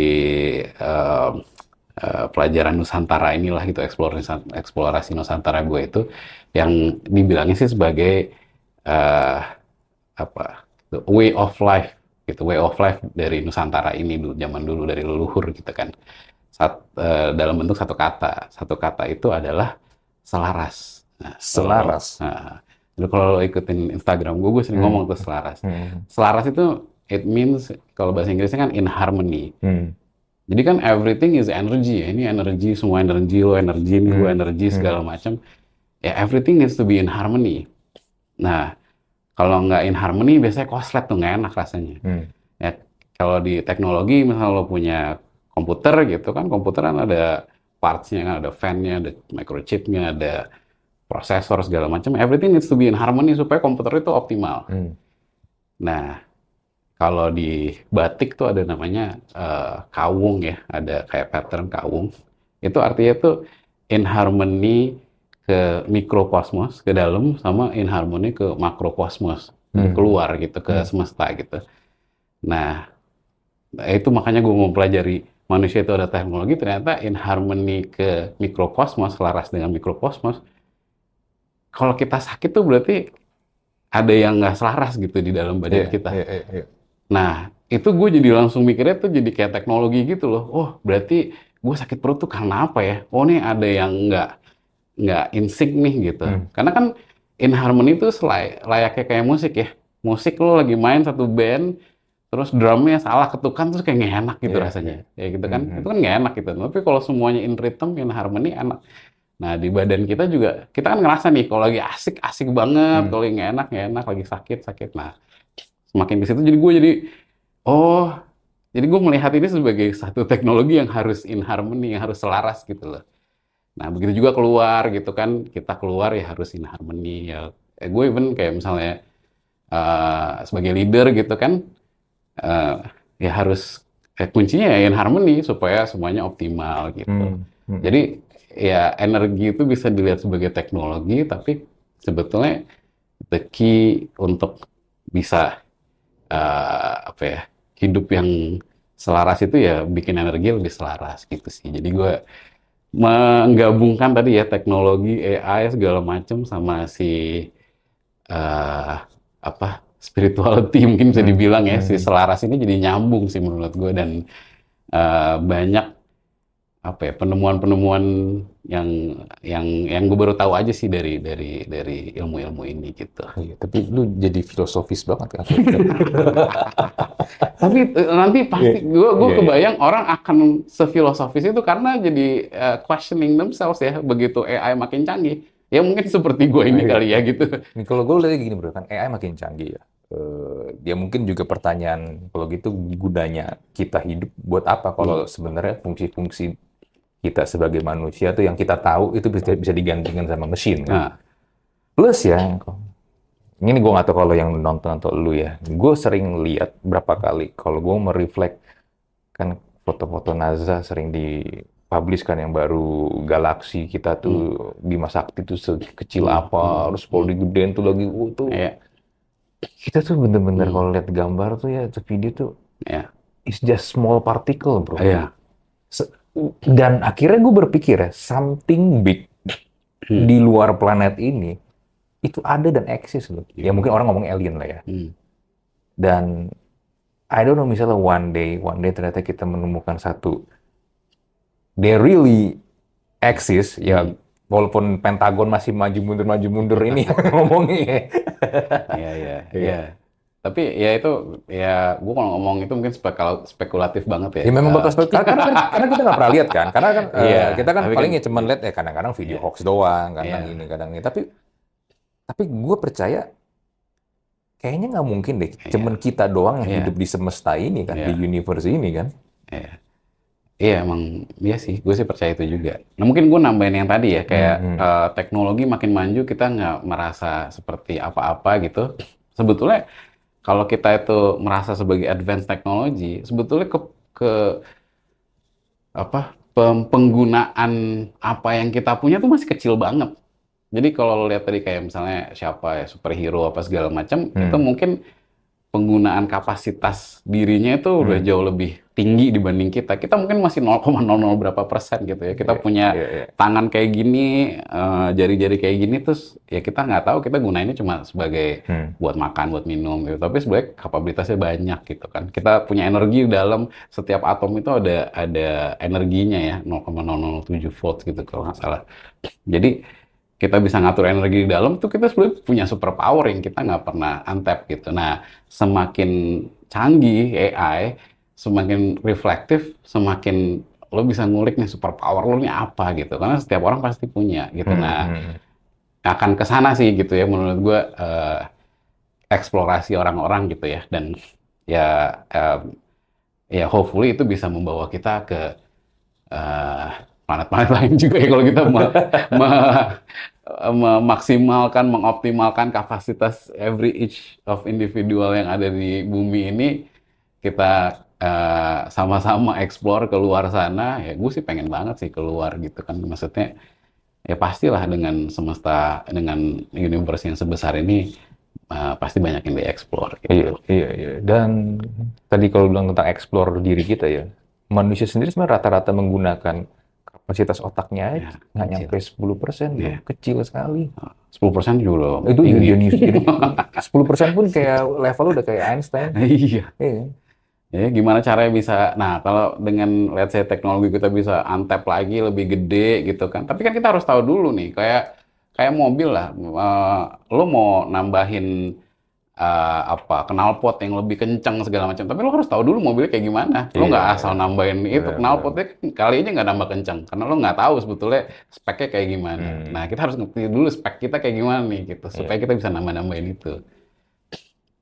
eh, eh, pelajaran Nusantara inilah gitu eksplorasi eksplorasi Nusantara gue itu yang dibilangnya sih sebagai eh, apa the way of life gitu way of life dari Nusantara ini dulu zaman dulu dari leluhur gitu kan Sat, eh, dalam bentuk satu kata satu kata itu adalah selaras Nah, Selaras. nah, kalau lo ikutin Instagram gue, gue sering Hmm. ngomong tuh selaras. Hmm. Selaras itu it means kalau bahasa Inggrisnya kan in harmony. Hmm. Jadi kan everything is energy ya. Ini energi, semua energi lo energi, ini gue Hmm. energi Hmm. segala macam. Ya everything needs to be in harmony. Nah, kalau nggak in harmony biasanya koslet tuh nggak enak rasanya. Hmm. Ya kalau di teknologi misalnya lo punya komputer gitu kan, komputer kan ada parts-nya kan, ada fan-nya, ada microchip-nya, ada prosesor segala macam. Everything needs to be in harmony supaya komputer itu optimal. Hmm. Nah, kalau di batik tuh ada namanya eh, kawung ya, ada kayak pattern kawung. Itu artinya tuh in harmony ke mikrokosmos ke dalam sama in harmony ke makrokosmos Hmm. keluar gitu ke Hmm. semesta gitu. Nah, itu makanya gue mau pelajari manusia itu ada teknologi ternyata in harmony ke mikrokosmos selaras dengan mikrokosmos. Kalau kita sakit tuh berarti ada yang nggak selaras gitu di dalam badan Iya, kita. iya, iya, iya. Nah, itu gue jadi langsung mikirnya tuh jadi kayak teknologi gitu loh. Oh, berarti gue sakit perut tuh karena apa ya? Oh, nih ada yang nggak nggak in sync nih gitu. Hmm. Karena kan in harmony itu layaknya kayak musik ya. Musik lo lagi main satu band, terus drumnya salah ketukan terus kayak nggak enak gitu Iya, rasanya. Ya gitu kan. Mhm. Itu kan nggak enak gitu. Tapi kalau semuanya in rhythm, in harmony enak. Nah, di badan kita juga, kita kan ngerasa nih, kalau lagi asik, asik banget. Hmm. Kalau lagi nggak enak, nggak enak. Lagi sakit, sakit. Nah, semakin di situ jadi gue jadi, oh, jadi gue melihat ini sebagai satu teknologi yang harus in harmony, yang harus selaras gitu loh. Nah, begitu juga keluar gitu kan, kita keluar ya harus in harmony. Ya, eh, gue even kayak misalnya eh, sebagai leader gitu kan, eh, ya harus, eh, kuncinya ya in harmony supaya semuanya optimal gitu. Hmm. Hmm. Jadi ya energi itu bisa dilihat sebagai teknologi, tapi sebetulnya the key untuk bisa eh, apa ya hidup yang selaras itu ya bikin energi lebih selaras gitu sih. Jadi gue menggabungkan tadi ya teknologi AI segala macam sama si eh, apa spirituality mungkin bisa Hmm. dibilang ya si Hmm. selaras ini jadi nyambung sih menurut gue dan eh, banyak apa ya penemuan-penemuan yang yang yang gue baru tahu aja sih dari dari dari ilmu-ilmu ini gitu. Iya, tapi lu jadi filosofis banget kan? Tapi nanti pasti gue gue Iya, iya. kebayang orang akan sefilosofis itu karena jadi eh, questioning themselves ya begitu AI makin canggih. Ya mungkin seperti gue ini Iya. kali ya gitu. Nih, kalau gue lihatnya gini bro, kan AI makin canggih ya. Eh, dia mungkin juga pertanyaan, kalau gitu gunanya kita hidup buat apa? Kalau sebenarnya fungsi-fungsi kita sebagai manusia tuh yang kita tahu itu bisa bisa digantikan sama mesin. kan. Nah, Plus ya, ini gue nggak tahu kalau yang nonton atau lu ya. Gue sering lihat berapa kali kalau gue mereflek kan foto-foto NASA sering dipublish kan yang baru galaksi kita tuh Bima Sakti tuh sekecil Hmm. apa, Hmm. terus kalau digedein tuh lagi, uh, tuh ya, kita tuh bener-bener Hmm. kalau lihat gambar tuh ya, tuh video tuh ya, it's just small particle bro. ya. Se- Dan akhirnya gue berpikir ya, something big Hmm. di luar planet ini itu ada dan eksis loh. Ya Iya. mungkin orang ngomong alien lah ya. Hmm. Dan I don't know misalnya one day, one day ternyata kita menemukan satu they really exist ya Hmm. walaupun Pentagon masih maju mundur maju mundur ini ngomongnya. Iya, iya, Iya. Iya. Tapi ya itu ya gue kalau ngomong itu mungkin spekul- spekulatif banget ya. Ya memang bakal seperti karena, karena, karena kita nggak pernah lihat kan, karena kan eh, Iya, kita kan tapi kan- paling ya cuma lihat ya kadang-kadang video Iya. hoax doang, kadang Iya. ini, kadang ini. Tapi tapi gue percaya kayaknya nggak mungkin deh, Iya. cuman kita doang yang Iya. hidup di semesta ini kan, Iya. di universe ini kan. Iya. Iya emang iya sih, gue sih percaya itu juga. Nah mungkin gue nambahin yang tadi ya, kayak Hmm, hmm. eh, teknologi makin maju kita nggak merasa seperti apa-apa gitu. Sebetulnya kalau kita itu merasa sebagai advanced teknologi, sebetulnya ke, ke apa penggunaan apa yang kita punya tuh masih kecil banget. Jadi kalau lo lihat tadi kayak misalnya siapa ya superhero apa segala macam, Hmm. itu mungkin penggunaan kapasitas dirinya itu udah Hmm. jauh lebih tinggi dibanding kita. Kita mungkin masih 0,00 berapa persen gitu ya. Kita Iya, punya iya, iya. tangan kayak gini, eh, jari-jari kayak gini, terus ya kita nggak tahu kita gunainnya cuma sebagai Hmm. buat makan, buat minum gitu. Tapi sebenarnya kapabilitasnya banyak gitu kan. Kita punya energi dalam setiap atom itu ada ada energinya ya 0,007 volt gitu kalau nggak salah. Jadi kita bisa ngatur energi di dalam tuh kita sebenarnya punya super power yang kita nggak pernah untap gitu. Nah semakin canggih AI, semakin reflektif, semakin lo bisa ngulik nih super power lo nih apa gitu. Karena setiap orang pasti punya gitu. Hmm, Nah hmm. akan ke sana sih gitu ya menurut gue eh, eksplorasi orang-orang gitu ya dan ya em, ya hopefully itu bisa membawa kita ke eh, planet-planet lain juga ya kalau kita me- me- memaksimalkan mengoptimalkan kapasitas every each of individual yang ada di bumi ini kita eh, sama-sama explore keluar sana ya gue sih pengen banget sih keluar gitu kan maksudnya ya pastilah dengan semesta dengan universe yang sebesar ini eh, pasti banyak yang dieksplor Iya, gitu. iya, iya. Dan tadi kalau bilang tentang explore diri kita ya, manusia sendiri sebenarnya rata-rata menggunakan kapasitas otaknya Ya, nggak nyampe 10%, bro. Iya. kecil sekali. 10% juga Itu tinggi. jenius. Jadi 10% pun kayak level udah kayak Einstein. Iya. Iya. Ya, gimana caranya bisa, nah kalau dengan let's say teknologi kita bisa untap lagi lebih gede gitu kan. Tapi kan kita harus tahu dulu nih, kayak kayak mobil lah, eh, lo mau nambahin eh, apa knalpot yang lebih kencang segala macam, tapi lo harus tahu dulu mobilnya kayak gimana. Lo Iya, nggak iya. asal nambahin itu Benar, knalpotnya kali aja nggak nambah kencang, karena lo nggak tahu sebetulnya speknya kayak gimana. Hmm. Nah kita harus ngerti dulu spek kita kayak gimana nih gitu, supaya kita bisa nambah-nambahin itu.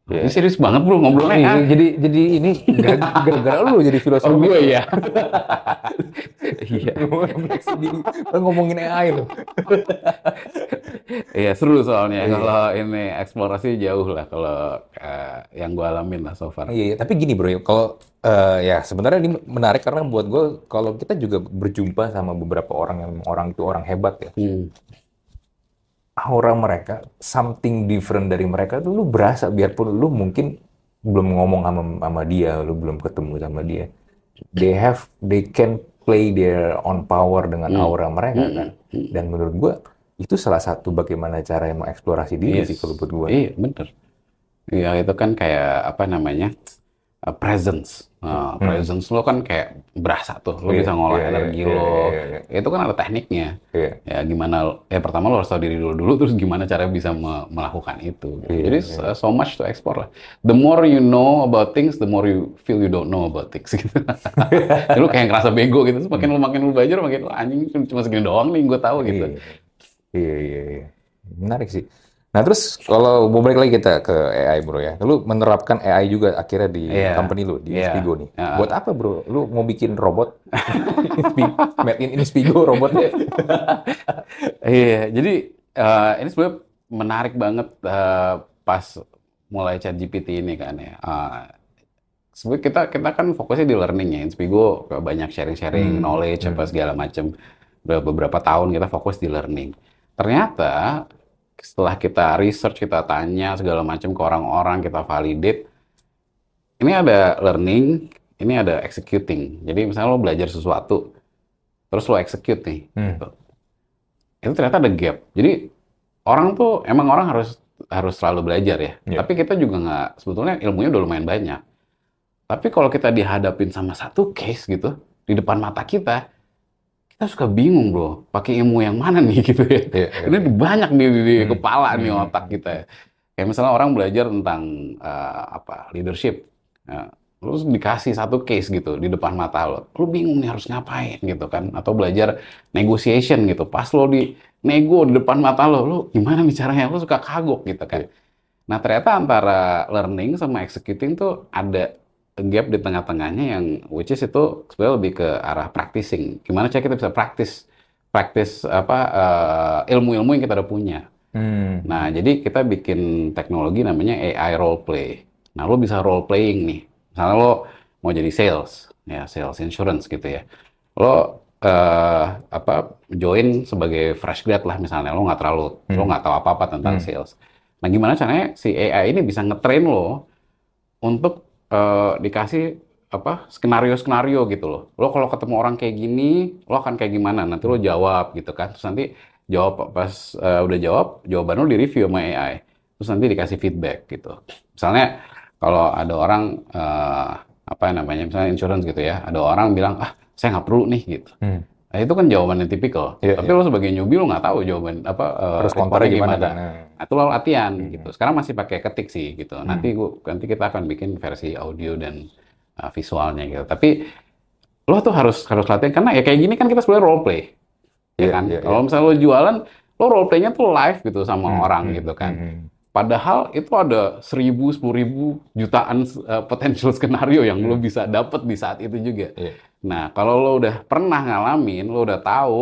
Iya. Ini serius banget bro ngobrolnya. Iya, ah. jadi jadi ini gara- gara-gara lu jadi filosof. Oh gue ya. Iya. ngomongin AI lu. Iya seru soalnya Iya. kalau ini eksplorasi jauh lah kalau eh, yang gue alamin lah so far. Iya, iya. tapi gini bro, kalau eh, ya sebenarnya ini menarik karena buat gue kalau kita juga berjumpa sama beberapa orang yang orang itu orang hebat ya, Hmm. Aura mereka something different dari mereka tuh lu berasa biarpun lu mungkin belum ngomong sama sama dia, lu belum ketemu sama dia, they have they can play their own power dengan Hmm. aura mereka Hmm, kan, hmm. dan menurut gue itu salah satu bagaimana cara mengeksplorasi diri Yes. sih kalau buat gue. Iya bener. Iya itu kan kayak apa namanya presence. Nah, Hmm. presence lo kan kayak berasa tuh, lo Iya, bisa ngolah iya, energi iya, lo. iya, iya. Itu kan ada tekniknya. Iya. Ya gimana? Ya pertama lo harus tahu diri dulu dulu, terus gimana cara bisa me- melakukan itu. Iya, Jadi iya. so much to explore lah. The more you know about things, the more you feel you don't know about things gitu. Jadi lo kayak ngerasa bego gitu. Terus makin lo makin lo belajar, makin lo anjing cuma segini doang nih gue tahu gitu. Iya, iya, iya, iya. Menarik sih. Nah terus kalau mau balik lagi kita ke AI bro ya, lu menerapkan AI juga akhirnya di Iya. company lu di Iya. Inspigo nih. Ya. Buat apa bro? Lu mau bikin robot? Made in Inspigo robotnya. Iya, jadi eh, ini sebenarnya menarik banget eh, pas mulai chat GPT ini kan ya. Eh, sebenarnya kita kita kan fokusnya di learning ya. Inspigo banyak sharing-sharing Hmm, knowledge apa hmm. segala macam. Udah beberapa tahun kita fokus di learning. Ternyata setelah kita research, kita tanya segala macam ke orang-orang, kita validate, ini ada learning, ini ada executing. Jadi misalnya lo belajar sesuatu, terus lo execute nih, Hmm. gitu. itu ternyata ada gap. Jadi orang tuh emang orang harus harus selalu belajar ya. Iya. Tapi kita juga nggak sebetulnya ilmunya udah lumayan banyak. Tapi kalau kita dihadapin sama satu case gitu di depan mata kita, kita suka bingung bro, pakai ilmu yang mana nih gitu ya. Iya, iya. Ini banyak di, di, di Hmm. kepala nih Hmm. otak kita. Kayak misalnya orang belajar tentang eh, apa leadership, Ya, terus dikasih satu case gitu di depan mata lo, lo bingung nih harus ngapain gitu kan? Atau belajar negotiation gitu, pas lo di nego di depan mata lo, lo gimana nih caranya? Lo suka kagok gitu kan? Nah ternyata antara learning sama executing tuh ada gap di tengah-tengahnya yang which is itu sebenarnya lebih ke arah practicing. Gimana cara kita bisa praktis praktis apa eh, ilmu-ilmu yang kita udah punya. Hmm. Nah, jadi kita bikin teknologi namanya AI role play. Nah, lo bisa role playing nih. Misalnya lo mau jadi sales, ya sales insurance gitu ya. Lo eh, apa join sebagai fresh grad lah misalnya. Lo nggak terlalu, lo Hmm. nggak tahu apa-apa tentang Hmm. sales. Nah, gimana caranya si AI ini bisa ngetrain lo untuk eh, dikasih apa skenario-skenario gitu loh. Lo kalau ketemu orang kayak gini, lo akan kayak gimana? Nanti lo jawab gitu kan. Terus nanti jawab pas eh, udah jawab, jawaban lo di review sama AI. Terus nanti dikasih feedback gitu. Misalnya kalau ada orang eh, apa namanya, misalnya insurance gitu ya, ada orang bilang ah saya nggak perlu nih gitu. Hmm. Nah, itu kan jawaban yang tipikal. Iya, Tapi lo sebagai newbie lo nggak tahu jawaban apa eh, Harus konternya responnya gimana kan? Nah, itu lo latihan Hmm. gitu. Sekarang masih pakai ketik sih gitu. Nanti gua nanti kita akan bikin versi audio dan uh, visualnya gitu. Tapi lo tuh harus harus latihan karena ya kayak gini kan kita sebenarnya role play. Ya Iya, kan? iya, Kalau misalnya lo jualan, lo role playnya tuh live gitu sama Hmm, orang hmm, gitu kan. hmm. Padahal itu ada seribu, sepuluh ribu, jutaan uh, potential skenario yang lo bisa dapet di saat itu juga. Iya. Nah, kalau lo udah pernah ngalamin, lo udah tahu,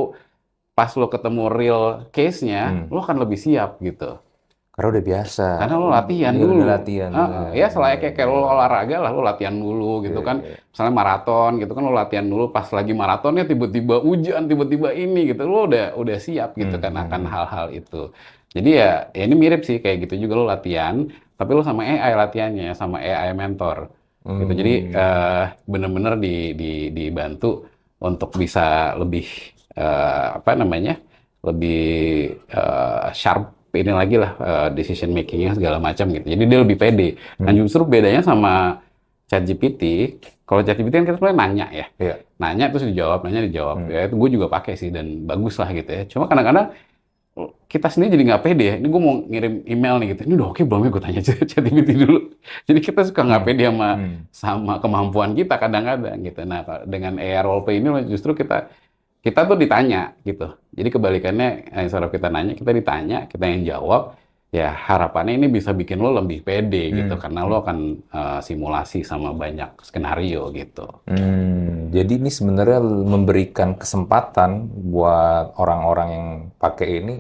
pas lo ketemu real case-nya, Hmm. lo akan lebih siap gitu. Karena udah biasa. Karena lo latihan Iya, dulu. udah latihan. Ah, bener. ya selayaknya kayak lo olahraga lah, lo latihan dulu gitu Iya, kan. iya. Misalnya maraton gitu kan, lo latihan dulu pas lagi maratonnya tiba-tiba hujan, tiba-tiba ini gitu, lo udah udah siap gitu Hmm, kan hmm, akan hmm. hal-hal itu. Jadi ya, ya ini mirip sih kayak gitu juga lo latihan, tapi lo sama AI latihannya, sama AI mentor gitu. Jadi Hmm. eh, bener-bener di, di, dibantu untuk bisa lebih eh, apa namanya, lebih eh, sharp ini lagi lah eh, decision makingnya segala macam gitu. Jadi dia lebih pede. Dan Hmm. justru bedanya sama ChatGPT, kalau ChatGPT kan kita sebenarnya nanya ya, Iya. nanya terus dijawab, nanya dijawab. Hmm. Ya itu gue juga pakai sih dan bagus lah gitu ya. Cuma kadang-kadang kita sendiri jadi nggak pede ya. Ini gue mau ngirim email nih gitu. Ini udah oke belum ya gue tanya ChatGPT dulu. Jadi kita suka nggak Hmm. pede sama Hmm. sama kemampuan kita kadang-kadang gitu. Nah dengan AR roleplay ini justru kita kita tuh ditanya gitu. Jadi kebalikannya eh, of kita nanya kita ditanya, kita yang jawab. Ya harapannya ini bisa bikin lo lebih pede gitu Hmm. karena lo akan eh, simulasi sama banyak skenario gitu. Hmm, jadi ini sebenarnya memberikan kesempatan buat orang-orang yang pakai ini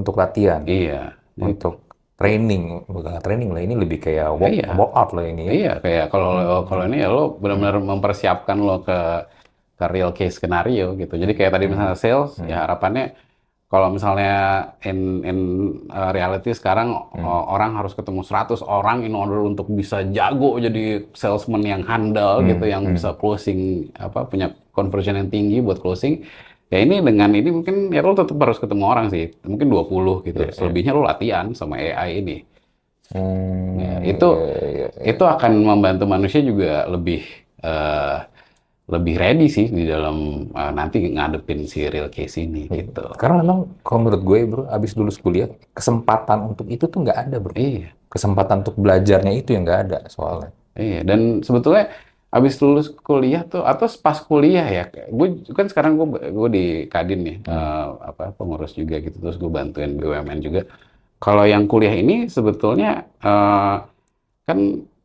untuk latihan, Iya. untuk training, bukan training lah ini lebih kayak walk, Iya. workout lah ini ya. Iya, kayak kalau kalau ini ya lo benar-benar mempersiapkan lo ke ke real case skenario gitu. Jadi kayak tadi misalnya sales, ya harapannya kalau misalnya in in uh, reality sekarang uh, orang harus ketemu 100 orang in order untuk bisa jago jadi salesman yang handal gitu, yang bisa closing apa punya conversion yang tinggi buat closing. Ya ini dengan ini mungkin ya lo tetap harus ketemu orang sih, mungkin 20 gitu. Iya, iya. Selebihnya lo latihan sama AI ini. Hmm, Ya, itu- iya, iya, iya. itu akan membantu manusia juga lebih eh, lebih ready sih di dalam eh, nanti ngadepin si real case ini gitu. Karena memang kalau menurut gue bro, abis lulus kuliah, kesempatan untuk itu tuh nggak ada bro. Iya, Kesempatan untuk belajarnya itu yang nggak ada soalnya. iya. Dan sebetulnya abis lulus kuliah tuh atau pas kuliah ya, gue kan sekarang gue gue di Kadin nih, eh, apa pengurus juga gitu, terus gue bantuin BUMN juga. Kalau yang kuliah ini sebetulnya eh, kan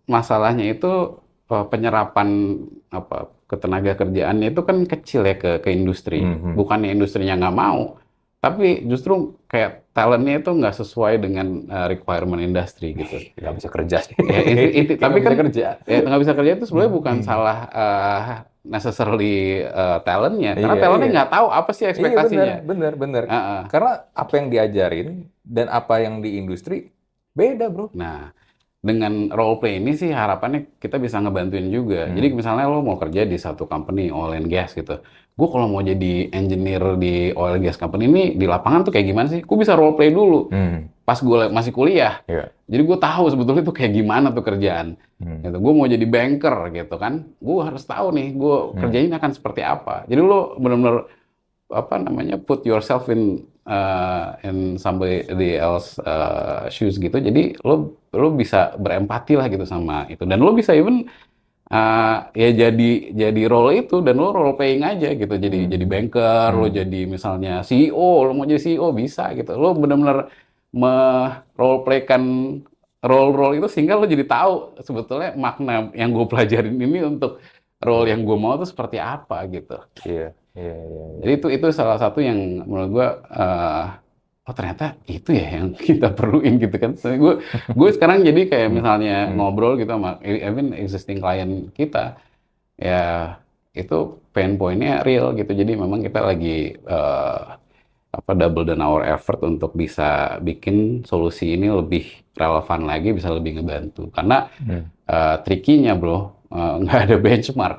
masalahnya itu eh, penyerapan apa ketenaga kerjaannya itu kan kecil ya ke ke industri. Mhm. Bukannya industrinya nggak mau, tapi justru kayak talentnya itu nggak sesuai dengan eh, requirement industri gitu. Nggak bisa kerja. Ya, itu- itu- tapi kan- kerja. Ya nggak bisa kerja itu sebenarnya bukan salah eh, necessarily eh, talentnya, karena Iya, talentnya iya. nggak tahu apa sih ekspektasinya. Iya benar, benar, benar. Heeh. Karena apa yang diajarin dan apa yang di industri beda bro. Nah, dengan role play ini sih harapannya kita bisa ngebantuin juga. Hmm. Jadi misalnya lo mau kerja di satu company oil and gas gitu. Gue kalau mau jadi engineer di oil gas company ini di lapangan tuh kayak gimana sih? Gue bisa role play dulu Hmm. pas gue masih kuliah. Iya. Jadi gue tahu sebetulnya tuh kayak gimana tuh kerjaan. Hmm. Gitu. Gue mau jadi banker gitu kan. Gue harus tahu nih gue kerjain akan seperti apa. Jadi lo benar-benar apa namanya put yourself in uh, in somebody else uh, shoes gitu. Jadi lo lo bisa berempati lah gitu sama itu. Dan lo bisa even uh, ya jadi jadi role itu dan lo role playing aja gitu. Jadi jadi banker, lo jadi misalnya CEO, lo mau jadi CEO bisa gitu. Lo benar-benar me role playkan role-role itu sehingga lo jadi tahu sebetulnya makna yang gue pelajarin ini untuk role yang gue mau itu seperti apa gitu. Iya, iya, iya. iya. Jadi itu itu salah satu yang menurut gue eh, oh ternyata itu ya yang kita perluin gitu kan. Tapi gue gue sekarang jadi kayak misalnya Hmm. ngobrol gitu sama even existing client kita ya itu pain point-nya real gitu. Jadi memang kita lagi eh, apa double dan our effort untuk bisa bikin solusi ini lebih relevan lagi, bisa lebih ngebantu. Karena Hmm. uh, trikinya bro, uh, nggak ada benchmark.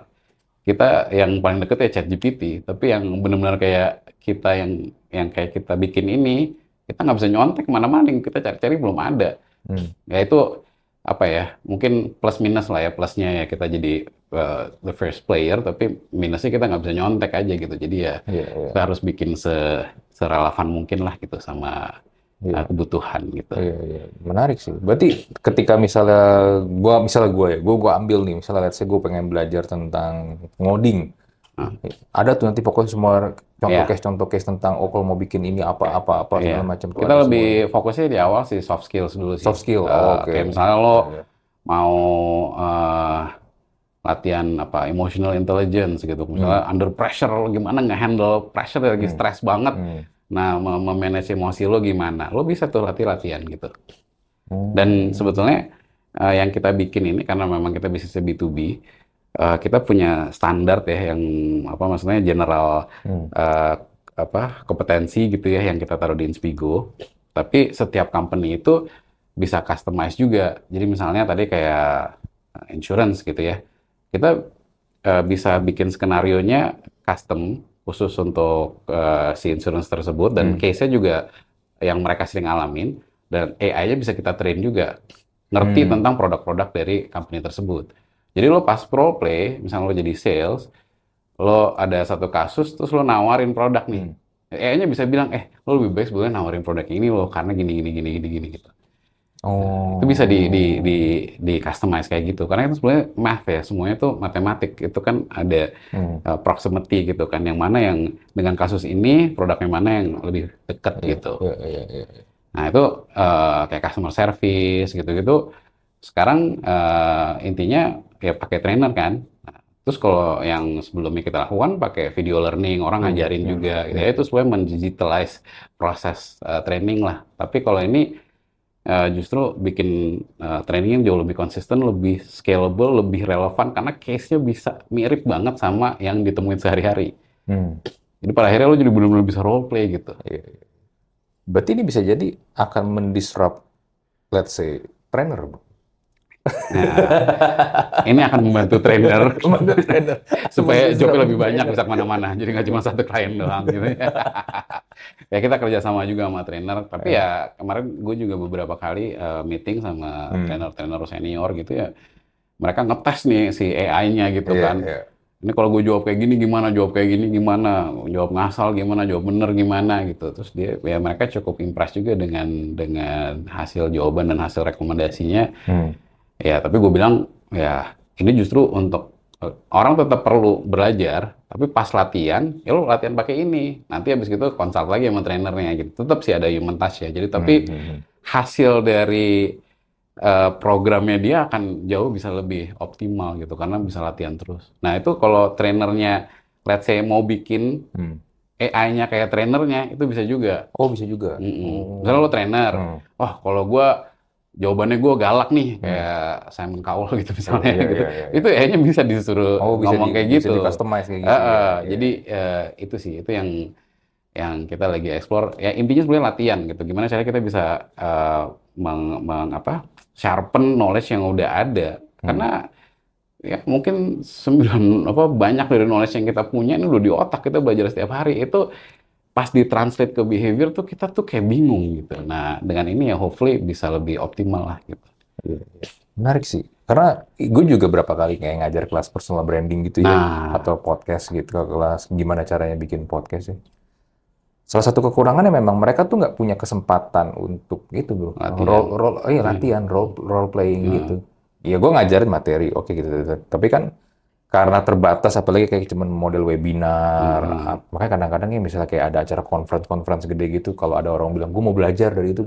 Kita yang paling deket ya ChatGPT, tapi yang benar-benar kayak kita yang yang kayak kita bikin ini, kita nggak bisa nyontek ke mana-mana, yang kita cari-cari belum ada. Hmm. Ya itu apa ya, mungkin plus minus lah ya, plusnya ya kita jadi uh, the first player, tapi minusnya kita nggak bisa nyontek aja gitu. Jadi ya Iya, iya. kita harus bikin se serelevan mungkin lah gitu sama Iya. uh, kebutuhan gitu. Iya, iya. Menarik sih. Berarti ketika misalnya gua misalnya gua ya, gua gua ambil nih, misalnya let's say gua pengen belajar tentang ngoding. Ah. Ada tuh nanti pokoknya semua contoh Iya. case contoh case tentang oh kalau mau bikin ini apa apa apa Iya. segala macam Kita lebih fokusnya di awal sih soft skills dulu sih. Soft skill, Uh, oh, oke. Kayak misalnya lo Iya. mau uh, latihan apa emotional intelligence gitu. Misalnya under pressure lo gimana nge-handle pressure lagi Hmm. stres banget. Hmm. Nah, mem- memanage emosi lo gimana? Lo bisa tuh latih-latihan gitu. Hmm. Dan sebetulnya uh, yang kita bikin ini karena memang kita bisnisnya B2B, uh, kita punya standar ya yang apa maksudnya general Hmm. uh, apa kompetensi gitu ya yang kita taruh di Inspigo. Tapi setiap company itu bisa customize juga. Jadi misalnya tadi kayak uh, insurance gitu ya. Kita uh, bisa bikin skenario-nya custom khusus untuk uh, si insurance tersebut dan Hmm. case-nya juga yang mereka sering alamin dan AI-nya bisa kita train juga ngerti Hmm. tentang produk-produk dari company tersebut. Jadi lo pas role play, misalnya lo jadi sales, lo ada satu kasus terus lo nawarin produk nih. Hmm. AI-nya bisa bilang, eh lo lebih baik sebetulnya nawarin produk ini lo karena gini gini gini gini gini gitu. Oh. Itu bisa di di di di customize kayak gitu. Karena itu sebenarnya math ya, semuanya tuh matematik. Itu kan ada Hmm. uh, proximity gitu kan, yang mana yang dengan kasus ini produknya mana yang lebih dekat gitu. Iya, iya, iya. Nah itu uh, kayak customer service gitu-gitu. Sekarang uh, intinya ya pakai trainer kan. Nah, terus kalau yang sebelumnya kita lakukan pakai video learning, orang Hmm, ngajarin hmm, juga. hmm. Ya itu sebenarnya mendigitalize proses uh, training lah. Tapi kalau ini uh, justru bikin uh, training yang jauh lebih konsisten, lebih scalable, lebih relevan karena case-nya bisa mirip banget sama yang ditemuin sehari-hari. Hmm. Jadi pada akhirnya lo jadi benar-benar bisa role play gitu. Iya, iya. Berarti ini bisa jadi akan mendisrupt let's say trainer, Bro. Nah, ini akan membantu trainer Membantu trainer. supaya jobnya lebih banyak bisa ke mana-mana. Jadi nggak cuma satu klien doang gitu ya. ya kita kerja sama juga sama trainer. Tapi ya kemarin gue juga beberapa kali uh, meeting sama Hmm. trainer-trainer senior gitu ya. Mereka ngetes nih si AI-nya gitu Iya, kan. iya. Ini kalau gue jawab kayak gini gimana, jawab kayak gini gimana, jawab ngasal gimana, jawab bener gimana gitu. Terus dia ya mereka cukup impress juga dengan dengan hasil jawaban dan hasil rekomendasinya. Hmm. Ya, tapi gue bilang ya ini justru untuk eh, orang tetap perlu belajar, tapi pas latihan, ya lo latihan pakai ini. Nanti habis gitu konsult lagi sama trainernya gitu. Tetap sih ada human touch ya. Jadi tapi Hmm, hmm, hmm. hasil dari eh, programnya dia akan jauh bisa lebih optimal gitu karena bisa latihan terus. Nah, itu kalau trainernya let's say mau bikin Hmm. AI-nya kayak trainernya itu bisa juga. Oh, bisa juga. Mm-mm. Oh. Misalnya lo trainer, Hmm. wah kalau gua jawabannya gua galak nih kayak Simon Cowell gitu misalnya Iya, gitu. iya, iya. Itu kayaknya bisa disuruh Oh, bisa ngomong di, kayak bisa gitu. customize kayak gitu. Ya. eh, Iya. Jadi eh, itu sih itu yang yang kita lagi explore. Ya intinya sebenarnya latihan gitu. Gimana caranya kita bisa eh, meng, meng- apa sharpen knowledge yang udah ada. Hmm. Karena ya mungkin sembilan apa banyak dari knowledge yang kita punya ini udah di otak kita belajar setiap hari itu pas ditranslate ke behavior tuh kita tuh kayak bingung gitu. Nah dengan ini ya hopefully bisa lebih optimal lah gitu. Menarik sih. Karena gue juga berapa kali kayak ngajar kelas personal branding gitu ya. Nah. Atau podcast gitu, ke kelas gimana caranya bikin podcast ya. Salah satu kekurangannya memang mereka tuh nggak punya kesempatan untuk itu bro. Latihan. Role, role, oh iya latihan, role, role playing Hmm. gitu. Iya gue ngajarin materi, oke gitu, gitu. Tapi kan karena terbatas, apalagi kayak cuman model webinar, Hmm. ap- makanya kadang-kadang ya misalnya kayak ada acara conference-conference gede gitu, kalau ada orang bilang gue mau belajar dari itu,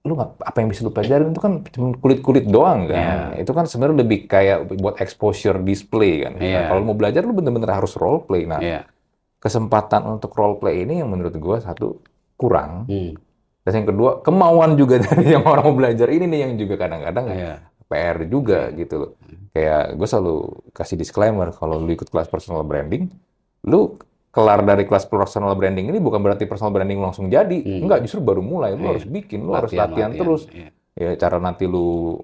lu nggak apa yang bisa lu pelajarin itu kan cuma kulit-kulit doang kan. Iya. Itu kan sebenarnya lebih kayak buat exposure display kan. Nah, Iya. kalau mau belajar lu bener-bener harus role play. Nah, Iya. kesempatan untuk role play ini yang menurut gua satu kurang. Hmm. Dan yang kedua, kemauan juga dari yang orang mau belajar ini nih yang juga kadang-kadang Iya. PR juga gitu loh. Kayak gue selalu kasih disclaimer kalau lu ikut kelas personal branding, lu kelar dari kelas personal branding ini bukan berarti personal branding langsung jadi. Hmm. Enggak, justru baru mulai. Lu Iya. harus bikin, lu harus latihan terus. Iya. Ya, cara nanti lu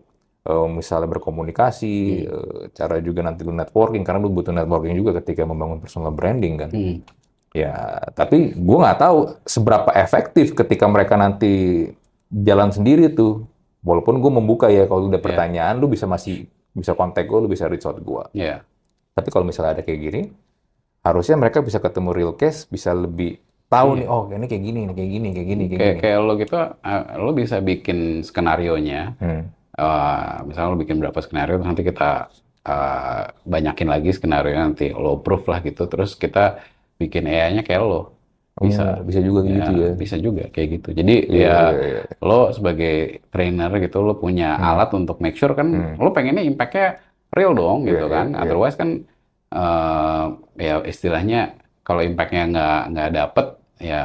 eh, misalnya berkomunikasi, Hmm. eh, cara juga nanti lu networking, karena lu butuh networking juga ketika membangun personal branding kan. Hmm. Ya, tapi gue nggak tahu seberapa efektif ketika mereka nanti jalan sendiri tuh. Walaupun gue membuka ya, kalau udah Iya. pertanyaan, lu bisa masih bisa kontak gue, lu bisa reach out gue. Iya. Tapi kalau misalnya ada kayak gini, harusnya mereka bisa ketemu real case, bisa lebih tahu nih, oh ini kayak gini, ini kayak gini, kayak gini, kayak. Kayak gini. kayak lo gitu, eh, lo bisa bikin skenario-nya. Hmm. Eh, misalnya lo bikin berapa skenario, nanti kita eh, banyakin lagi skenario nanti lo proof lah gitu, terus kita bikin AI-nya kayak lo. Bisa. Oh, bisa juga gitu ya. Bisa juga kayak gitu. Jadi Iya, ya iya, iya. lo sebagai trainer gitu, lo punya alat untuk make sure kan, Hmm. lo pengennya impact-nya real dong Iya, gitu iya, kan. iya. Otherwise kan eh, ya istilahnya kalau impact-nya nggak nggak dapet ya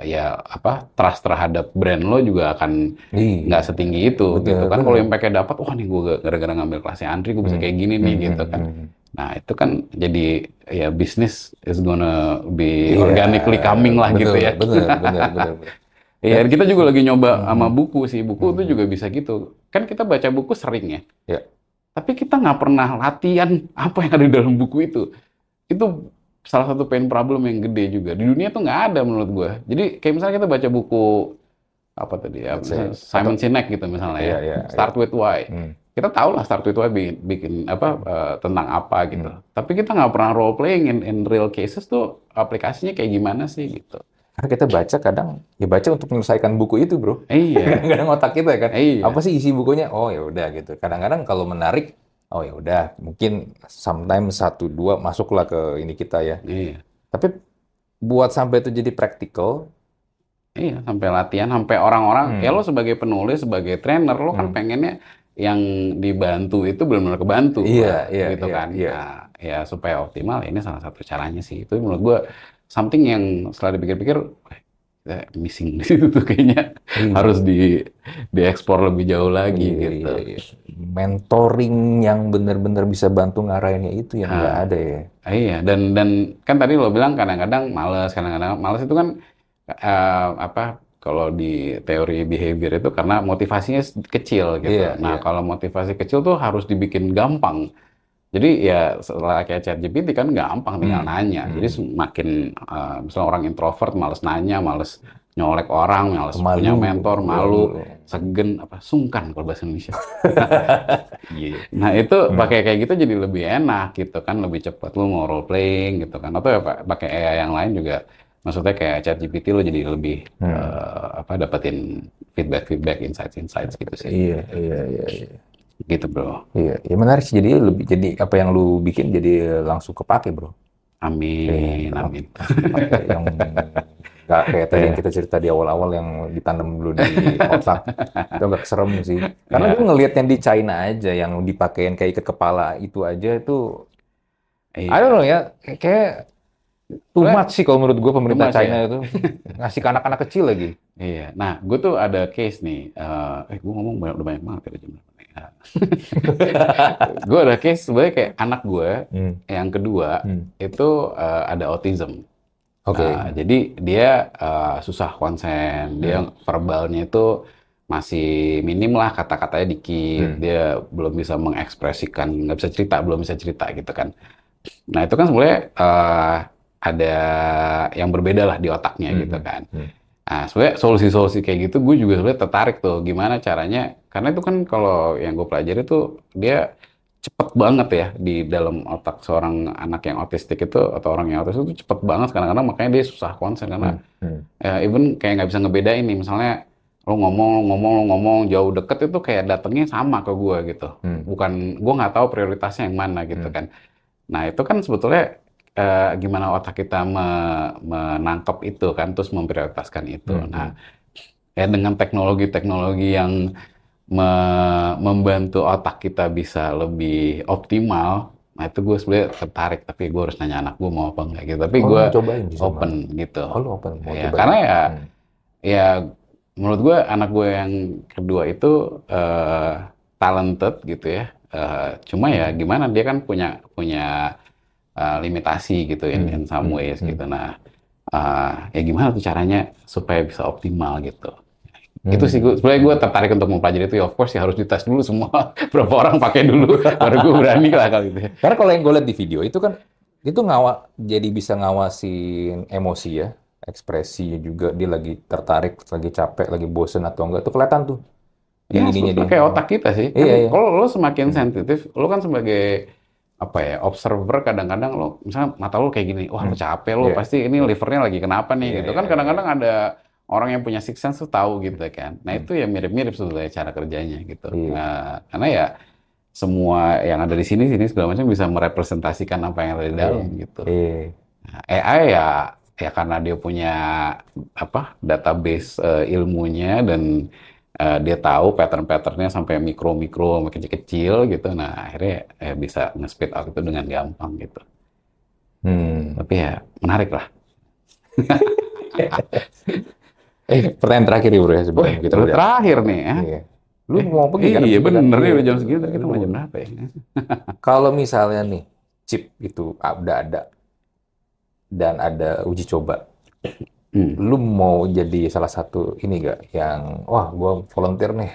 ya apa trust terhadap brand lo juga akan Iya. nggak setinggi itu Betul, gitu kan kalau impact-nya dapat wah nih gue gara-gara ngambil kelasnya Andri gue bisa kayak gini nih Hmm, gitu hmm, kan hmm. Nah itu kan jadi ya bisnis is gonna be Iya, organically coming lah betul, gitu ya Bener, bener, bener, bener. Iya, kita juga lagi nyoba Hmm. sama buku sih. Buku itu juga bisa gitu. Kan kita baca buku sering ya. Ya. Tapi kita nggak pernah latihan apa yang ada di dalam buku itu. Itu salah satu pain problem yang gede juga. Di dunia tuh nggak ada menurut gua. Jadi kayak misalnya kita baca buku apa tadi ya, Simon Sinek gitu misalnya ya. Iya, iya, Start with Why. Hmm. Kita tahu lah Start Why bikin, bikin apa eh, tentang apa gitu. Tapi kita nggak pernah role playing in, in real cases tuh aplikasinya kayak gimana sih gitu. Karena kita baca kadang, ya baca untuk menyelesaikan buku itu bro. Iya. Kadang-kadang otak kita kan, Iya. apa sih isi bukunya? Oh ya udah gitu. Kadang-kadang kalau menarik, oh ya udah, mungkin sometimes satu dua masuklah ke ini kita ya. Iya. Tapi buat sampai itu jadi praktikal, Iya, sampai latihan, sampai orang-orang, Hmm. ya lo sebagai penulis, sebagai trainer, lo kan Hmm. pengennya yang dibantu itu benar-benar kebantu, Iya, iya, gitu iya, kan. iya. Nah, ya supaya optimal, ini salah satu caranya sih. Itu menurut gua something yang setelah dipikir-pikir, kita missing di situ tuh kayaknya Iya. harus di diekspor lebih jauh lagi Iya, gitu. iya, iya. mentoring yang benar-benar bisa bantu ngarahinnya itu yang Ah. nggak ada ya. Ah, Iya, dan dan kan tadi lo bilang kadang-kadang males, kadang-kadang males itu kan eh, apa kalau di teori behavior itu karena motivasinya kecil gitu. Iya, Nah, iya. kalau motivasi kecil tuh harus dibikin gampang. Jadi ya setelah kayak ChatGPT kan gampang tinggal Hmm, nanya. hmm. Jadi semakin eh, misalnya orang introvert males nanya, males nyolek orang, males Malu. punya mentor, malu, Malu. segen apa sungkan kalau bahasa Indonesia. Iya. Nah itu Hmm. pakai kayak gitu jadi lebih enak gitu kan, lebih cepat lu mau role playing gitu kan. Atau ya pa- pakai AI yang lain juga, maksudnya kayak ChatGPT lu jadi lebih Hmm. eh, apa dapetin feedback feedback insights insights gitu sih, Iya, iya, iya, iya. gitu bro. Iya, ya menarik sih. Jadi lebih jadi apa yang lu bikin jadi langsung kepake, bro. Amin, Iya. amin. Yang nggak kayak tadi Iya. yang kita cerita di awal-awal yang ditanam dulu di otak. Itu agak serem sih. Karena gue ngelihat yang di China aja, yang dipakein kayak ikat kepala itu aja itu, Iya. I don't know ya, kayak too much sih kalau menurut gue pemerintah China itu ngasih ke anak-anak kecil lagi. Iya, nah gue tuh ada case nih, eh, eh gue ngomong banyak, udah banyak banget ya jam berapa nih. gue ada case sebenarnya kayak anak gue Hmm. yang kedua Hmm. itu eh, ada autism. Oke. Nah, jadi dia eh, susah konsen, dia Hmm. verbalnya itu masih minim lah kata-katanya dikit, Hmm. dia belum bisa mengekspresikan, nggak bisa cerita, belum bisa cerita gitu kan. Nah itu kan sebenarnya eh, ada yang berbeda lah di otaknya Hmm, gitu hmm, kan. hmm. Nah sebenarnya solusi-solusi kayak gitu gue juga sebenarnya tertarik tuh gimana caranya, karena itu kan kalau yang gue pelajari tuh dia cepet banget ya di dalam otak seorang anak yang autistik itu atau orang yang autis itu cepet banget kadang-kadang makanya dia susah konsen karena Hmm. ya, even kayak nggak bisa ngebedain nih misalnya lo ngomong lo ngomong lo ngomong jauh deket itu kayak datangnya sama ke gue gitu Hmm. bukan gue nggak tahu prioritasnya yang mana gitu Hmm. kan nah itu kan sebetulnya eh, gimana otak kita me- menangkap itu kan terus memprioritaskan itu Hmm. nah ya dengan teknologi-teknologi yang me- membantu otak kita bisa lebih optimal nah itu gue sebenarnya tertarik tapi gue harus nanya anak gue mau apa enggak gitu tapi Oh, gue open gitu Oh, lu open mau Ya, cobain. karena ya Hmm. ya menurut gue anak gue yang kedua itu eh, talented gitu ya. Eh, cuma ya gimana dia kan punya punya uh, limitasi gitu in, Hmm, in some hmm, ways hmm. gitu. Nah, uh, ya gimana tuh caranya supaya bisa optimal gitu. Hmm. Itu sih gue, sebenarnya gue tertarik untuk mempelajari itu ya of course ya harus dites dulu semua berapa orang pakai dulu baru gue berani lah kali itu. Karena kalau yang gue lihat di video itu kan itu ngawa jadi bisa ngawasin emosi ya, ekspresi juga dia lagi tertarik, lagi capek, lagi bosen atau enggak itu kelihatan tuh. Ya, ininya dia. kayak otak kita sih. Kan Iya, iya. Kalau lo semakin sensitif, lo kan sebagai apa ya observer kadang-kadang lo misalnya mata lo kayak gini, wah lo capek lo Iya. pasti ini livernya lagi kenapa nih Iya, gitu iya, kan iya. kadang-kadang ada orang yang punya six sense tuh tahu gitu kan. Nah itu ya mirip-mirip sebetulnya cara kerjanya gitu. Hmm. Iya. Nah, karena ya semua yang ada di sini sini segala macam bisa merepresentasikan apa yang ada di dalam gitu. Iya. Nah, AI ya ya karena dia punya apa database eh, ilmunya dan eh, dia tahu pattern-patternnya sampai mikro-mikro, sampai kecil-kecil gitu. Nah akhirnya eh, bisa nge-speed out itu dengan gampang gitu. Hmm. Tapi ya menarik lah. Eh, pertanyaan terakhir nih bro ya sebelum Wih, kita udah. terakhir nih ya. Iya. Lu mau pergi kan? Iya bener nih udah jam segitu kita mau jam berapa ya? Kalau misalnya nih chip itu ah, udah ada dan ada uji coba, Hmm. lu mau jadi salah satu ini gak yang wah gua volunteer nih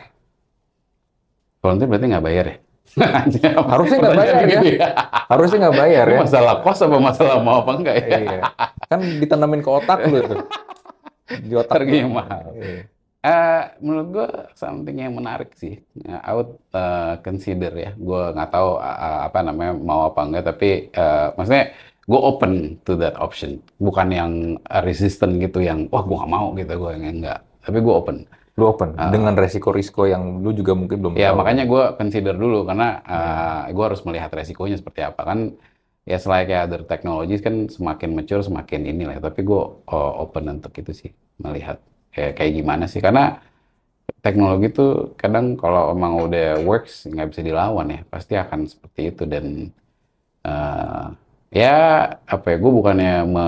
Volunteer berarti nggak bayar ya? Harusnya nggak bayar ya. Gitu harusnya nggak bayar ya masalah kos apa masalah mau apa enggak ya? iya. kan ditanamin ke otak lu tuh di otak Harganya mahal. Iya. Eh, menurut gue something yang menarik sih. Ya, I would uh, consider ya. Gue nggak tahu uh, apa namanya mau apa enggak, tapi uh, maksudnya gue open to that option. Bukan yang uh, resistant gitu, yang wah gue nggak mau gitu, gue yang enggak. Tapi gue open. lu open Ah. dengan resiko-risiko yang lu juga mungkin belum Ya tahu. makanya gue consider dulu karena uh, gue harus melihat resikonya seperti apa kan. Ya selain kayak other technologies kan semakin mature semakin inilah. Tapi gue uh, open untuk itu sih melihat kayak kayak gimana sih karena teknologi itu kadang kalau emang udah works nggak bisa dilawan ya pasti akan seperti itu dan eh, ya apa ya gue bukannya me,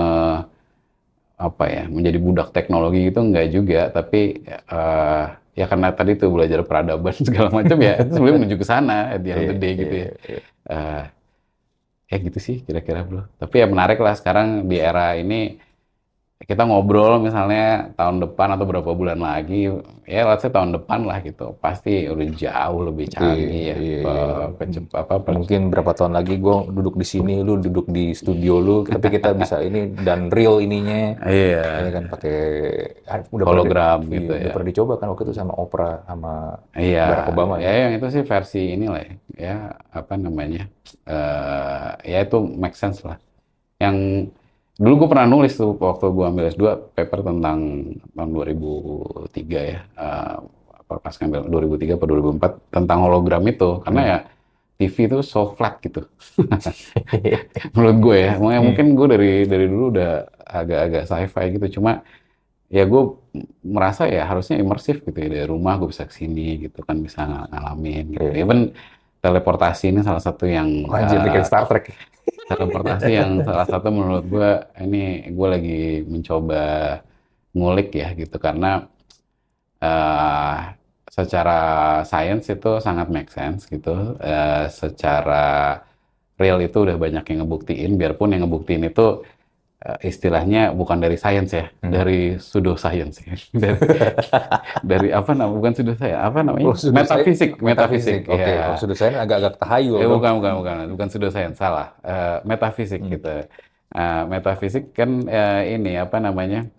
apa ya menjadi budak teknologi gitu nggak juga. Tapi eh, ya karena tadi tuh belajar peradaban segala macam ya sebenarnya menuju ke sana of the day gitu ya. Eh, ya gitu sih kira-kira bro. Tapi ya menarik lah sekarang di era ini kita ngobrol misalnya tahun depan atau berapa bulan lagi ya let's say tahun depan lah gitu pasti udah jauh lebih canggih ya Iya, iya, Pe- iya. pecep- apa pe- mungkin berapa tahun lagi gue duduk di sini lu duduk di studio lu tapi kita bisa ini dan real ininya iya ini kan pakai ah, udah Hologram pernah di- gitu iya, ya. udah pernah dicoba kan waktu itu sama Oprah sama Iya, Barack Obama ya yang itu sih versi inilah ya, ya apa namanya, eh ya itu make sense lah. Yang dulu gue pernah nulis tuh waktu gue ambil S2 paper tentang tahun 2003 ya, eh, apa pas ngambil 2003 atau 2004 tentang hologram itu, karena ya TV itu so flat gitu, menurut gue ya. Hmm. mungkin gue dari dari dulu udah agak-agak sci-fi gitu, cuma ya gue merasa ya harusnya imersif gitu ya dari rumah gue bisa ke sini gitu kan bisa ng- ngalamin gitu. Iya. Even teleportasi ini salah satu yang Wah, anjir eh, bikin Star Trek teleportasi yang salah satu menurut gue ini gue lagi mencoba ngulik ya gitu. Karena eh secara science itu sangat make sense gitu. Eh, secara real itu udah banyak yang ngebuktiin biarpun yang ngebuktiin itu istilahnya bukan dari science ya Hmm. dari pseudo science ya. dari, dari apa namanya bukan pseudo science apa namanya Oh, metafisik metafisik oke ya. kalau sudah saya agak-agak tahayul Eh, dong. bukan, bukan, bukan, bukan pseudoscience, salah. Eh, metafisik Hmm. gitu. Eh, metafisik kan eh, ini apa namanya?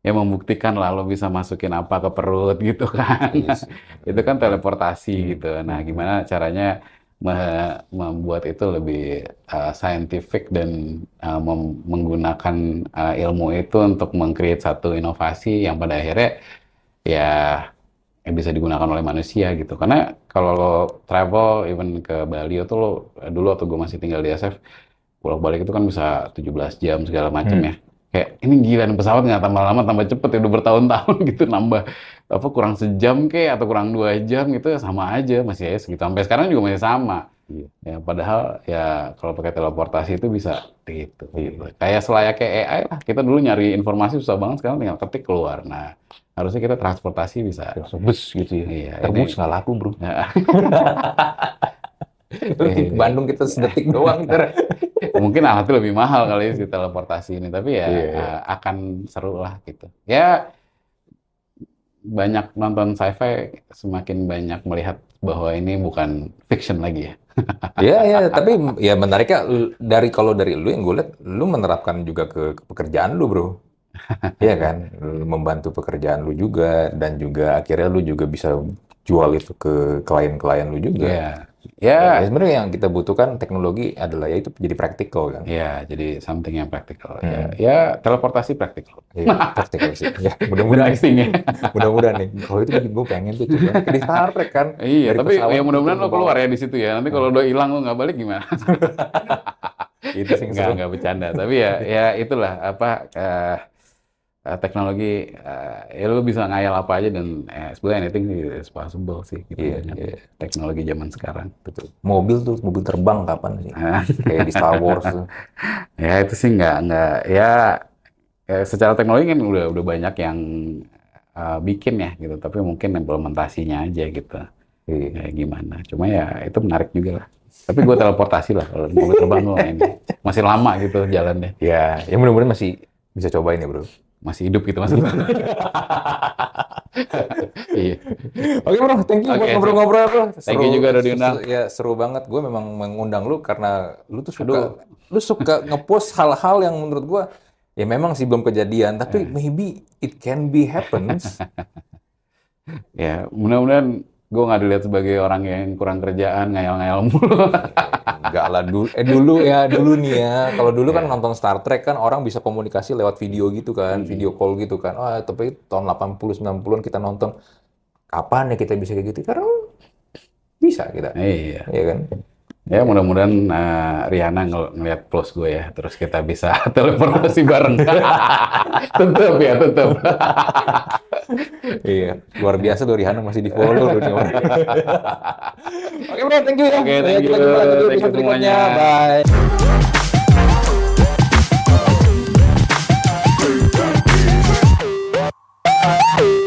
Ya membuktikan lah lo bisa masukin apa ke perut gitu kan. Iya sih. Itu kan teleportasi Hmm. gitu. Nah, gimana caranya membuat itu lebih eh, scientific dan mem- menggunakan eh, ilmu itu untuk meng-create satu inovasi yang pada akhirnya ya yang bisa digunakan oleh manusia gitu. Karena kalau lo travel even ke Bali itu lo dulu waktu gue masih tinggal di SF bolak-balik itu kan bisa 17 jam segala macam Hmm. ya. Kayak ini gila nih pesawat nggak tambah lama tambah cepet ya udah bertahun-tahun gitu nambah apa kurang sejam kayak atau kurang dua jam gitu ya sama aja masih ya segitu sampai sekarang juga masih sama. Iya. Ya padahal ya kalau pakai teleportasi itu bisa gitu. Gitu. Kayak selayaknya AI lah. Kita dulu nyari informasi susah banget sekarang tinggal ketik keluar. Nah, harusnya kita transportasi bisa. langsung bus gitu ya Iya, terbus nggak laku bro Di Bandung kita sedetik doang ntar mungkin alatnya lebih mahal kali si teleportasi ini, tapi ya Iya, iya. eh, akan seru lah gitu. Ya banyak nonton sci-fi semakin banyak melihat bahwa ini bukan fiction lagi ya. Iya, iya, tapi ya menariknya dari kalau dari lu yang gue lihat, lu menerapkan juga ke, ke pekerjaan lu, bro. Iya kan, Lu membantu pekerjaan lu juga dan juga akhirnya lu juga bisa jual itu ke klien-klien lu juga. Ya, Ya, ya, sebenarnya yang kita butuhkan teknologi adalah ya itu jadi praktikal kan. ya. Jadi something yang praktikal. Ya, Hmm. ya teleportasi praktikal. Iya, praktikal sih. Ya, Udah mudah-mudahan ya. mudah-mudahan nih. Kalau itu gue pengen tuh coba di Star Trek kan. Iya, tapi ya mudah-mudahan itu lo keluar ya di situ ya. Nanti kalau udah hilang lo nggak balik gimana? Itu sih Nggak, nggak bercanda. Tapi ya, ya itulah apa eh, eh, teknologi eh, ya lo bisa ngayal apa aja dan eh, sebenarnya anything is possible sih gitu Iya, dengan iya. teknologi zaman sekarang. Betul. Mobil tuh, mobil terbang kapan sih? Kayak di Star Wars tuh. ya itu sih nggak nggak ya eh, secara teknologi kan udah udah banyak yang eh, bikin ya gitu. Tapi mungkin implementasinya aja gitu. Iya. Kayak gimana. Cuma ya itu menarik juga lah. Tapi gue teleportasi lah kalau mobil terbang gue ini. Masih lama gitu jalannya. Ya, ya mudah-mudahan masih bisa cobain ya bro. Masih hidup gitu maksudnya. Iya. Oke bro, thank you buat Oke, ngobrol-ngobrol bro. Thank you juga udah diundang. Ya seru banget. Gue memang mengundang lu karena lu tuh suka, lu suka ngepost hal-hal yang menurut gue ya memang sih belum kejadian, tapi Eh. maybe it can be happens. Ya, mudah-mudahan gue nggak dilihat sebagai orang yang kurang kerjaan, ngayal-ngayal mulu. Enggak lah dulu, eh dulu ya dulu nih ya. Kalau dulu kan nonton Star Trek kan orang bisa komunikasi lewat video gitu kan, video call gitu kan. Wah, tapi tahun 80 90-an kita nonton kapan ya kita bisa kayak gitu? Karena bisa kita. Iya. Iya kan? Ya mudah-mudahan eh, uh, Riana ng ngelihat plus gue ya, terus kita bisa teleportasi bareng. tetep ya, tetep. iya, luar biasa tuh Riana masih di follow Oke okay, bro, thank you ya. Oke, ya, okay, thank you. Kita jumpa lagi di berikutnya. Bye. Bye.